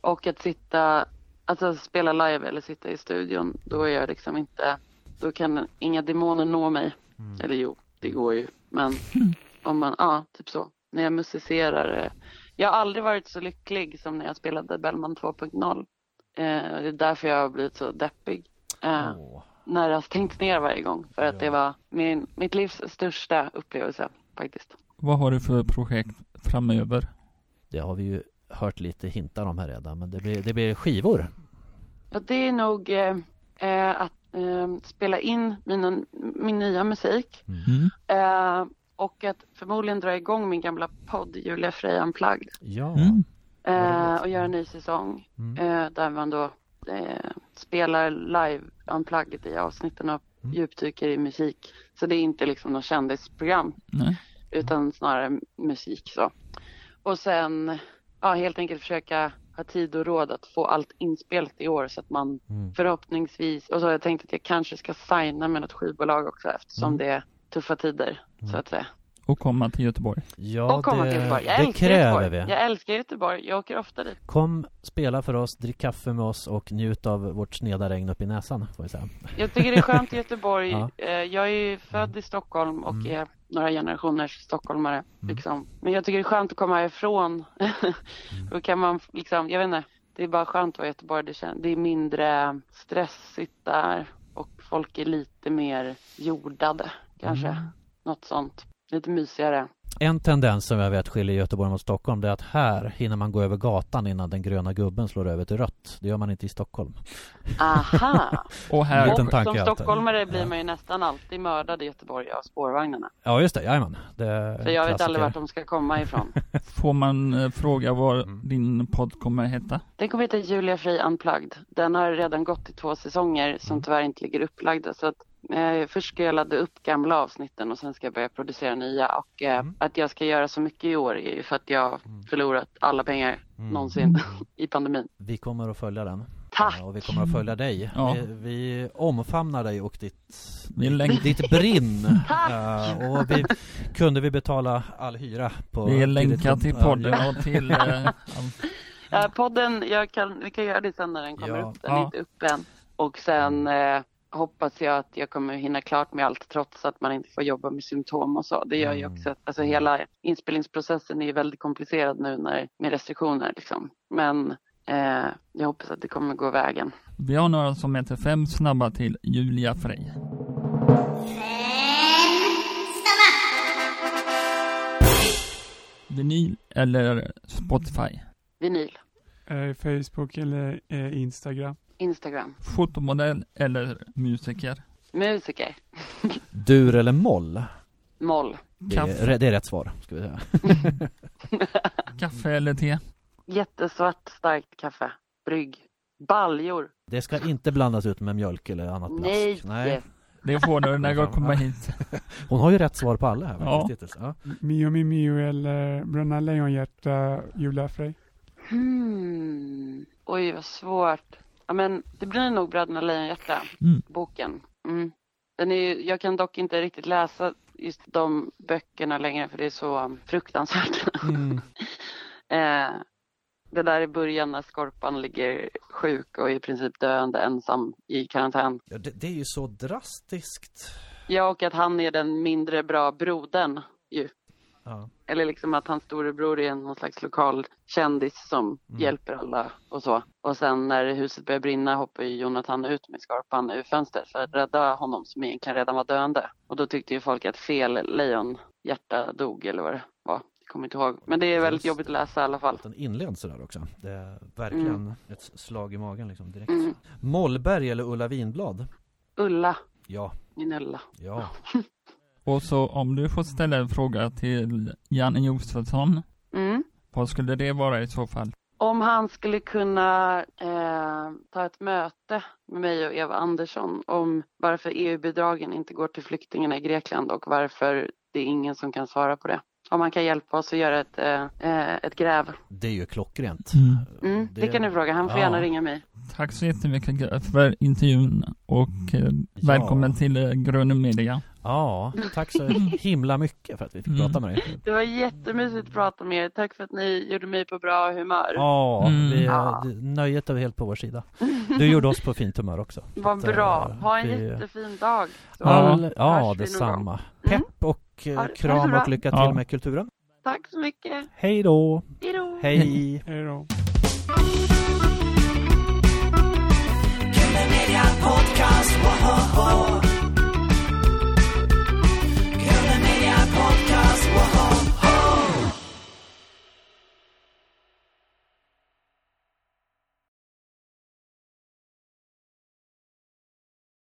[SPEAKER 1] Och att sitta, alltså spela live eller sitta i studion, då är jag liksom inte, då kan inga demoner nå mig. Eller jo, det går ju. Men (laughs) om man, ja, typ så. När jag musicerar, eh, Jag har aldrig varit så lycklig som när jag spelade Bellman 2.0. Eh, det är därför jag har blivit så deppig. Eh,
[SPEAKER 2] Åh.
[SPEAKER 1] när det har stängts ner varje gång. För att
[SPEAKER 2] Ja.
[SPEAKER 1] det var min, mitt livs största upplevelse faktiskt.
[SPEAKER 3] Vad har du för projekt framöver?
[SPEAKER 2] Det har vi ju hört lite hintar om här redan, men det blir, det blir skivor.
[SPEAKER 1] Och det är nog eh, eh, att eh, spela in mina, min nya musik.
[SPEAKER 3] Mm.
[SPEAKER 1] Eh, och att förmodligen dra igång min gamla podd Julia Frey Unplugged.
[SPEAKER 2] Ja.
[SPEAKER 3] Mm.
[SPEAKER 1] Eh, och göra en ny säsong.
[SPEAKER 2] Mm.
[SPEAKER 1] Eh, där man då eh, spelar live unplugged i avsnitten och
[SPEAKER 2] Mm.
[SPEAKER 1] djupdyker i musik. Så det är inte liksom något kändisprogram
[SPEAKER 3] Nej.
[SPEAKER 1] utan snarare musik så. Och sen ja, helt enkelt försöka ha tid och råd att få allt inspelat i år så att man
[SPEAKER 2] Mm.
[SPEAKER 1] förhoppningsvis, och så har jag tänkt att jag kanske ska signa med något skivbolag också eftersom
[SPEAKER 2] Mm.
[SPEAKER 1] det är tuffa tider så att säga.
[SPEAKER 3] Och komma till Göteborg.
[SPEAKER 2] Ja,
[SPEAKER 1] och komma
[SPEAKER 2] det,
[SPEAKER 1] till Göteborg. Jag
[SPEAKER 2] det kräver
[SPEAKER 1] Göteborg.
[SPEAKER 2] vi.
[SPEAKER 1] Jag älskar Göteborg. Jag åker ofta dit.
[SPEAKER 2] Kom, spela för oss, drick kaffe med oss och njut av vårt sneda regn upp i näsan, får vi säga.
[SPEAKER 1] Jag tycker det är skönt i Göteborg. (laughs)
[SPEAKER 2] Ja.
[SPEAKER 1] Eh, Jag är ju född i Stockholm och
[SPEAKER 2] Mm.
[SPEAKER 1] är några generationers stockholmare. Liksom. Men jag tycker det är skönt att komma härifrån.
[SPEAKER 2] Mm. (laughs)
[SPEAKER 1] Då kan man liksom, jag vet inte, det är bara skönt att vara i Göteborg. Det, kän- det är mindre stressigt där och folk är lite mer jordade kanske.
[SPEAKER 2] Mm.
[SPEAKER 1] Något sånt. Lite mysigare.
[SPEAKER 2] En tendens som jag vet skiljer Göteborg mot Stockholm det är att här hinner man gå över gatan innan den gröna gubben slår över till rött. Det gör man inte i Stockholm.
[SPEAKER 1] Aha! (laughs)
[SPEAKER 3] Och här,
[SPEAKER 1] och som stockholmare blir
[SPEAKER 2] Ja.
[SPEAKER 1] man ju nästan alltid mördad i Göteborg av spårvagnarna.
[SPEAKER 2] Ja just det, jajamän. Det är
[SPEAKER 1] Så jag vet aldrig vart de ska komma ifrån. (laughs)
[SPEAKER 3] får man eh, fråga vad
[SPEAKER 2] Mm.
[SPEAKER 3] din podd kommer att heta?
[SPEAKER 1] Den kommer heta Julia Frey Unplugged. Den har redan gått i två säsonger som
[SPEAKER 2] Mm.
[SPEAKER 1] tyvärr inte ligger upplagda. Så att, eh, först ska jag ladda upp gamla avsnitten och sen ska jag börja producera nya. Och eh,
[SPEAKER 2] Mm.
[SPEAKER 1] att jag ska göra så mycket i år är ju för att jag har förlorat alla pengar
[SPEAKER 2] Mm.
[SPEAKER 1] någonsin (laughs) i pandemin.
[SPEAKER 2] Vi kommer att följa den.
[SPEAKER 1] Tack!
[SPEAKER 2] Ja, Och vi kommer att följa dig.
[SPEAKER 3] Ja.
[SPEAKER 2] Vi, vi omfamnar dig och ditt,
[SPEAKER 3] läng-
[SPEAKER 2] ditt brinn. (laughs)
[SPEAKER 1] Tack!
[SPEAKER 2] Eh, och vi, kunde vi betala all hyra på...
[SPEAKER 3] Vi
[SPEAKER 2] ditt
[SPEAKER 3] länkar till podden och till... (laughs) Eh,
[SPEAKER 1] Ja, podden, jag kan, vi kan göra det sen när den kommer
[SPEAKER 2] Ja.
[SPEAKER 1] upp. Den är inte uppe än. Och sen eh, hoppas jag att jag kommer hinna klart med allt trots att man inte får jobba med symptom och så. Det gör ju
[SPEAKER 2] Mm.
[SPEAKER 1] också att alltså, hela inspelningsprocessen är ju väldigt komplicerad nu när, med restriktioner. Liksom. Men eh, jag hoppas att det kommer gå vägen.
[SPEAKER 3] vi har några som heter Fem snabba till Julia Frey. Vinyl eller Spotify?
[SPEAKER 1] Vinyl,
[SPEAKER 4] Eh, Facebook eller eh, Instagram.
[SPEAKER 1] Instagram,
[SPEAKER 3] Fotomodell eller musiker?
[SPEAKER 1] musiker,
[SPEAKER 2] Dur eller moll?
[SPEAKER 1] moll,
[SPEAKER 2] Det är, det är rätt svar, ska vi säga. (laughs)
[SPEAKER 3] kaffe eller te?
[SPEAKER 1] jättesvart starkt kaffe, brygg, baljor.
[SPEAKER 2] Det ska inte blandas ut med mjölk eller annat blask.
[SPEAKER 1] Nej!
[SPEAKER 3] Det får du när du kommer hit. (laughs)
[SPEAKER 2] Hon har ju rätt svar på alla här
[SPEAKER 3] Ja.
[SPEAKER 2] hittills. Ja.
[SPEAKER 4] Mio Mio Mio eller Bröderna Lejonhjärta, Julia Frey.
[SPEAKER 1] Hmm. Oj, vad svårt. Ja, men det blir nog Bröderna Lejonhjärta,
[SPEAKER 3] Mm.
[SPEAKER 1] boken. Mm. Den är ju, jag kan dock inte riktigt läsa just de böckerna längre för det är så fruktansvärt.
[SPEAKER 2] Mm. (laughs)
[SPEAKER 1] eh, det där i början när Skorpan ligger sjuk och i princip döende ensam i karantän.
[SPEAKER 2] Ja, det, det är ju så drastiskt.
[SPEAKER 1] Ja, och att han är den mindre bra brodern ju.
[SPEAKER 2] Ja.
[SPEAKER 1] Eller liksom att hans storebror är någon slags lokal kändis som
[SPEAKER 2] Mm.
[SPEAKER 1] hjälper alla och så. Och sen när huset börjar brinna hoppar ju Jonathan ut med skorpan ur fönstret för att rädda honom som egentligen redan var döende. Och då tyckte ju folk att fel lejonhjärta dog eller vad det var. Jag kommer inte ihåg. Men det är väldigt jobbigt att läsa i alla fall.
[SPEAKER 2] Den inleds sådär också. Det är verkligen ett slag i magen liksom direkt.
[SPEAKER 1] Mm.
[SPEAKER 2] Mollberg eller Ulla Vinblad?
[SPEAKER 1] Ulla,
[SPEAKER 2] Ja,
[SPEAKER 1] min Ulla.
[SPEAKER 2] ja. (laughs)
[SPEAKER 3] Och så om du får ställa en fråga till Janne Josefsson,
[SPEAKER 1] Mm.
[SPEAKER 3] vad skulle det vara i så fall?
[SPEAKER 1] Om han skulle kunna eh, ta ett möte med mig och Eva Andersson om varför EU-bidragen inte går till flyktingarna i Grekland och varför det är ingen som kan svara på det. Om han kan hjälpa oss att göra ett, eh, eh, ett gräv.
[SPEAKER 2] Det är ju klockrent.
[SPEAKER 1] Mm, det... kan ni fråga. Han får
[SPEAKER 2] Ja.
[SPEAKER 1] gärna ringa mig.
[SPEAKER 3] Tack så jättemycket för intervjun och eh, välkommen till eh, Grön Media.
[SPEAKER 2] Ja, tack så himla mycket för att vi fick
[SPEAKER 3] Mm.
[SPEAKER 2] prata med dig.
[SPEAKER 1] Det var jättemysigt att prata med er. Tack för att ni gjorde mig på bra humör.
[SPEAKER 2] Ja,
[SPEAKER 3] Mm.
[SPEAKER 2] vi,
[SPEAKER 1] Ja.
[SPEAKER 2] nöjet är helt på vår sida. Du gjorde oss på fint humör också.
[SPEAKER 1] Vad bra.
[SPEAKER 2] eh,
[SPEAKER 1] Ha en
[SPEAKER 2] vi-
[SPEAKER 1] jättefin dag. Så
[SPEAKER 3] Ja.
[SPEAKER 2] All, ja, detsamma.
[SPEAKER 1] gång.
[SPEAKER 2] Pepp och
[SPEAKER 1] och
[SPEAKER 2] eh, kram och lycka till
[SPEAKER 3] ja.
[SPEAKER 2] med kulturen.
[SPEAKER 1] Tack så mycket.
[SPEAKER 2] Hej då.
[SPEAKER 1] Hej då.
[SPEAKER 2] Hej. (laughs)
[SPEAKER 4] Hej då. Podcast, whoa, whoa, whoa.